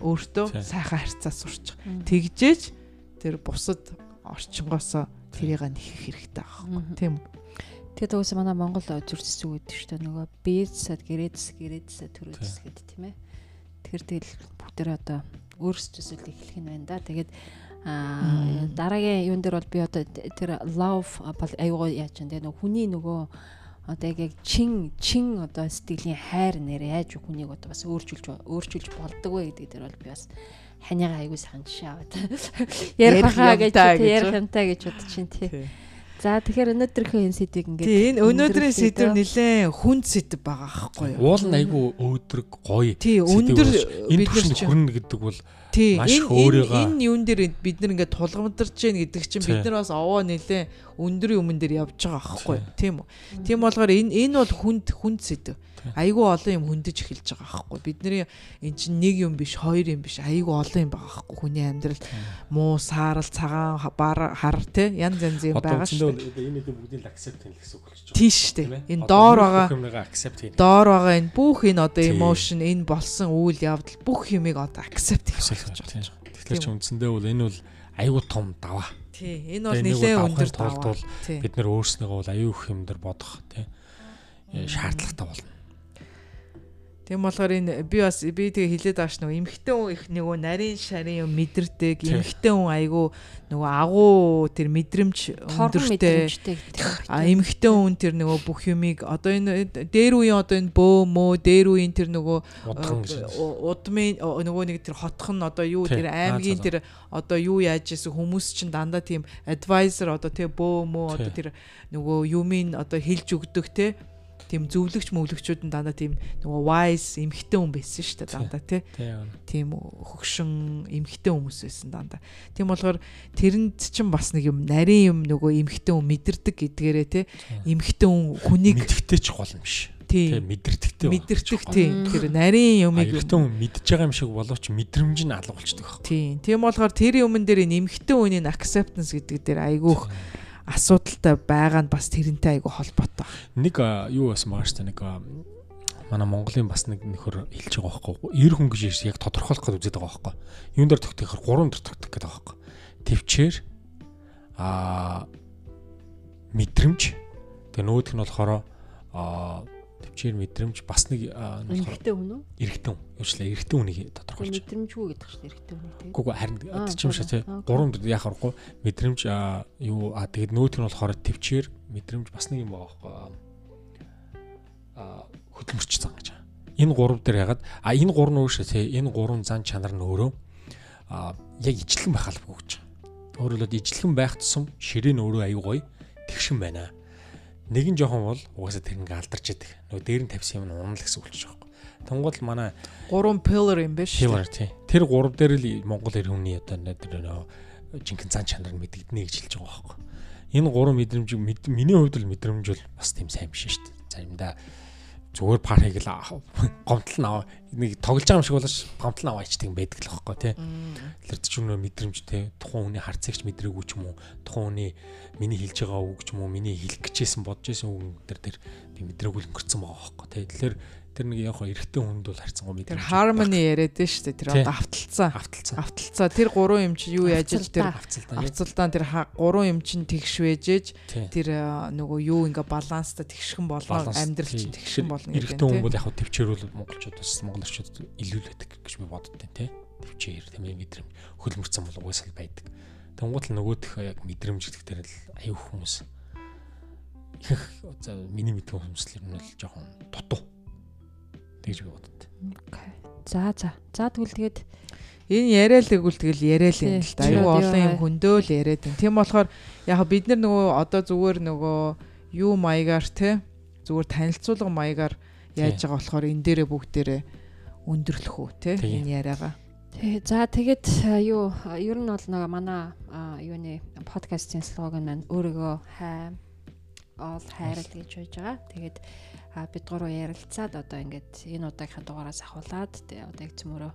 өөртөө сайхан харьцаа сурчих. Тэгжээж тэр бусад орчингоосоо тэрийг нэхэх хэрэгтэй аахгүй тийм үү? Тэгээд уусаа манай Монгол зүрцс үг гэдэг шүү дээ. Нөгөө бийцэд гэрээдс гэрээдсээ төрөөдс гэдэг тийм ээ. Тэгэхээр тэгэл бүгдээ одоо өөрсдөөсөө л эхлэх нь байна да. Тэгээд аа дараагийн юун дээр бол би одоо тэр love бол аюугаа яаж юм те нөгөө хүний нөгөө одоо яг чин чин одоо сэтгэлийн хайр нэр яаж хүнийг одоо бас өөрчилж өөрчилж болдог вэ гэдэг дээр бол би бас ханиага аягүй сайн жишээ аваад ярих хаа гэж ярих юмтай гэж бодож чинь тий. За тэгэхээр өнөөдрийнхөө энэ сэдвийг ингээд тий энэ өнөөдрийн сэдв нэлээд хүнд сэдв байгаа аахгүй юу? Уул нь айгүй өөдрөг гоё. Тий өндөр бид нар хүрнэ гэдэг бол Тий энэ энэ юун дээр бид нар ингээд тулгамдарч гин гэдэг чинь бид нар бас овоо нэлээ өндөр юмн дээр явж байгаа аахгүй тийм үү. Тийм болохоор энэ энэ бол хүнд хүнд сэдв. Айгүй олон юм хөндөж эхэлж байгаа аахгүй. Бидний эн чинь нэг юм биш, хоёр юм биш, айгүй олон юм байгаа аахгүй. Хүний амьдрал муу, саарал, цагаан, бар, хар те янз янз юм байгаа шүү дээ. Энэ нэг бүгдийг accept хийх гэсэн үг болж байна. Тийм шүү дээ. Энэ доор байгаа доор байгаа энэ бүх энэ одоо emotion, энэ болсон үйл явдал бүх юмыг одоо accept хийх гэж байна. Тэгэхээр ч үндсэндээ бол энэ бол айгүй том даваа. Тий. Энэ бол нэлээд өндөр даваа. Бид нар өөрснөөгөө бол аюу их юм дээр бодох тий шаардлагатай болно. Тийм болохоор энэ би бас би тэгээ хилээд байгаа ш нөгөө эмхтэн хүн их нөгөө нарийн шарын юм мэдэрдэг эмхтэн хүн айгу нөгөө агуу тэр мэдрэмж өндөртэй. а эмхтэн хүн тэр нөгөө бүх юмыг одоо энэ дээр үеийн одоо энэ бөө мөө дээр үеийн тэр нөгөө удмын нөгөө нэг тэр хотх нь одоо юу тэр аймгийн тэр одоо юу яаж исэн хүмүүс чинь дандаа тийм advisor одоо тэ бөө мөө одоо тэр нөгөө юмын одоо хэлж өгдөг те тийм зөвлөгч мөвлөгчүүд нь дандаа тийм нөгөө wise эмхтэй хүн байсан шүү дээ дандаа тий. Тийм хөгшин эмхтэй хүмүүс байсан дандаа. Тийм болохоор тэрэнд чинь бас нэг юм нарийн юм нөгөө эмхтэй хүн мэдэрдэг гэдгээрээ тий. Эмхтэй хүн хүнийг мэдхтэй ч гол юм биш. Тийм мэдэрдэгтэй. Мэдэрдэг тийм. Тэр нарийн юмыг эмхтэй хүн мэдж байгаа юм шиг боловч мэдрэмж нь алга болчдөг баг. Тийм. Тийм болохоор тэр юмн дээр эмхтэй хүний acceptance гэдэг дээр айгүйх асуудалтай байгаа нь бас тэрнтэй айгу холбоотой. Нэг юу бас маш та нэг манай Монголын бас нэг нөхөр хэлж байгаа байхгүй. 90 хүн гэж яг тодорхойлох гэж үзээд байгаа байхгүй. Юун дээр тогтохоор 3 дээр тогтох гэдэг байгаа байхгүй. Төвчээр аа мэдрэмж тэгээ нөгөөх нь болохоор аа төвчээр мэдрэмж бас нэг эрэгтэй хүн үү? Эрэгтэй хүн. Юучлаа эрэгтэй хүнийг тодорхойлж. Мэдрэмжгүй гэдэг чинь эрэгтэй хүн тийм. Гүг харин тийм шээ тий. Гурван яах аргагүй мэдрэмж юу а тэгээд нөгөөх нь болохоор төвчээр мэдрэмж бас нэг юм байгаа байхгүй. А хөдөлмөрч зан гэж. Энэ гурав дээр ягаад а энэ гурав нь өөрөөсөө тий энэ гурван зан чанар нь өөрөө а яг ижилхэн байх албагүй гэж. Өөрөөр хэлбэл ижилхэн байх тусам ширээ нь өөрөө аюу гоё тэгшин байна нэг нь жоохон бол угаасаа тэр ингээ алдарч яадаг. Нөгөө дээр нь тавьсан юм нь унал гэсэн үг ч жоохон. Тунгол манай гурван pillar юм биш. Pillar тий. Тэр гурав дээр л Монгол эр хүний одоо тэр нөгөө жинхэнэ зан чанар нь мэдэгдэнэ гэж хэлж байгаа байхгүй. Энэ гурван мэдрэмж миний хувьд л мэдрэмж бол бас тийм сайн биш шүү дээ. Заримдаа зүгээр пар хийгэл гомтол наваа нэг тоглож байгаа юм шиг болооч гомтол наваа ичдэг юм байдаг л байхгүй тий. Тэгэхээр ч өнөө мэдрэмжтэй тухайн хүний харцагч мэдрээгүй ч юм уу тухайн хүний миний хэлж байгаа үг ч юм уу миний хэлэх гэжсэн бодож исэн үг төр тэр би мэдрээгүй өнгөрцөн байгаа байхгүй тий. Тэгэхээр тэр нэг яг эрэгтэй хүнд бол харьцангуй мэдрэмж. Тэр harmony яриад дээ шүү дээ. Тэр одоо авталцаа. Авталцаа. Авталцаа. Тэр гурван юм чи юу яаж ил тэр авталцаа тэр гурван юм чин тэгш вэжэж тэр нөгөө юу ингээ баланстай тэгшхэн болно амьдрал чин тэгшхэн болно гэдэг. Эрэгтэй хүн бол яг төвчээрүүл монголчууд бас монголчууд илүү л байдаг гэж би боддтой тий. Төвчээр тийм мэдрэмж хөлмөрцөн бол угаасаа байдаг. Тэнгуут л нөгөөх яг мэдрэмж гэдэг дээр л аюу хүмүүс их миний мэдсэн хүмүүс л юм л жоохон дутуу тэгж би бодод. Окей. За за. За тэгвэл тэгээд энэ яриа л тэгвэл тэгэл яриа л юм л да. Аюу олон юм хөндөөл яриад юм. Тийм болохоор яг бид нар нөгөө одоо зүгээр нөгөө юу маягаар те зүгээр танилцуулга маягаар яаж байгаа болохоор энэ дээрээ бүгдээрээ өндөрлөх үү те энэ яриагаа. Тэг. За тэгээд юу ер нь бол нэг манай юуны подкастын слоган маань өөрийгөө хай ол хайрал гэж байж байгаа. Тэгээд бид гурав ярилцаад одоо ингээд энэ удаагийн дугаараас ахуулаад тэгээ одоо яг цөмөрөө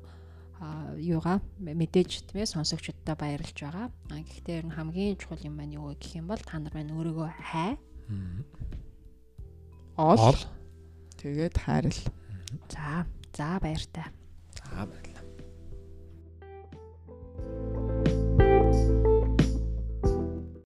юугаа мэдээж тийм ээ сонсогчдод баярлж байгаа. Гэхдээ хамгийн чухал юм маань юу гэх юм бол та нар маань өөрийгөө хай. Ол. Тэгээд хайрл. За, за баяртай. За баярлалаа. Thank you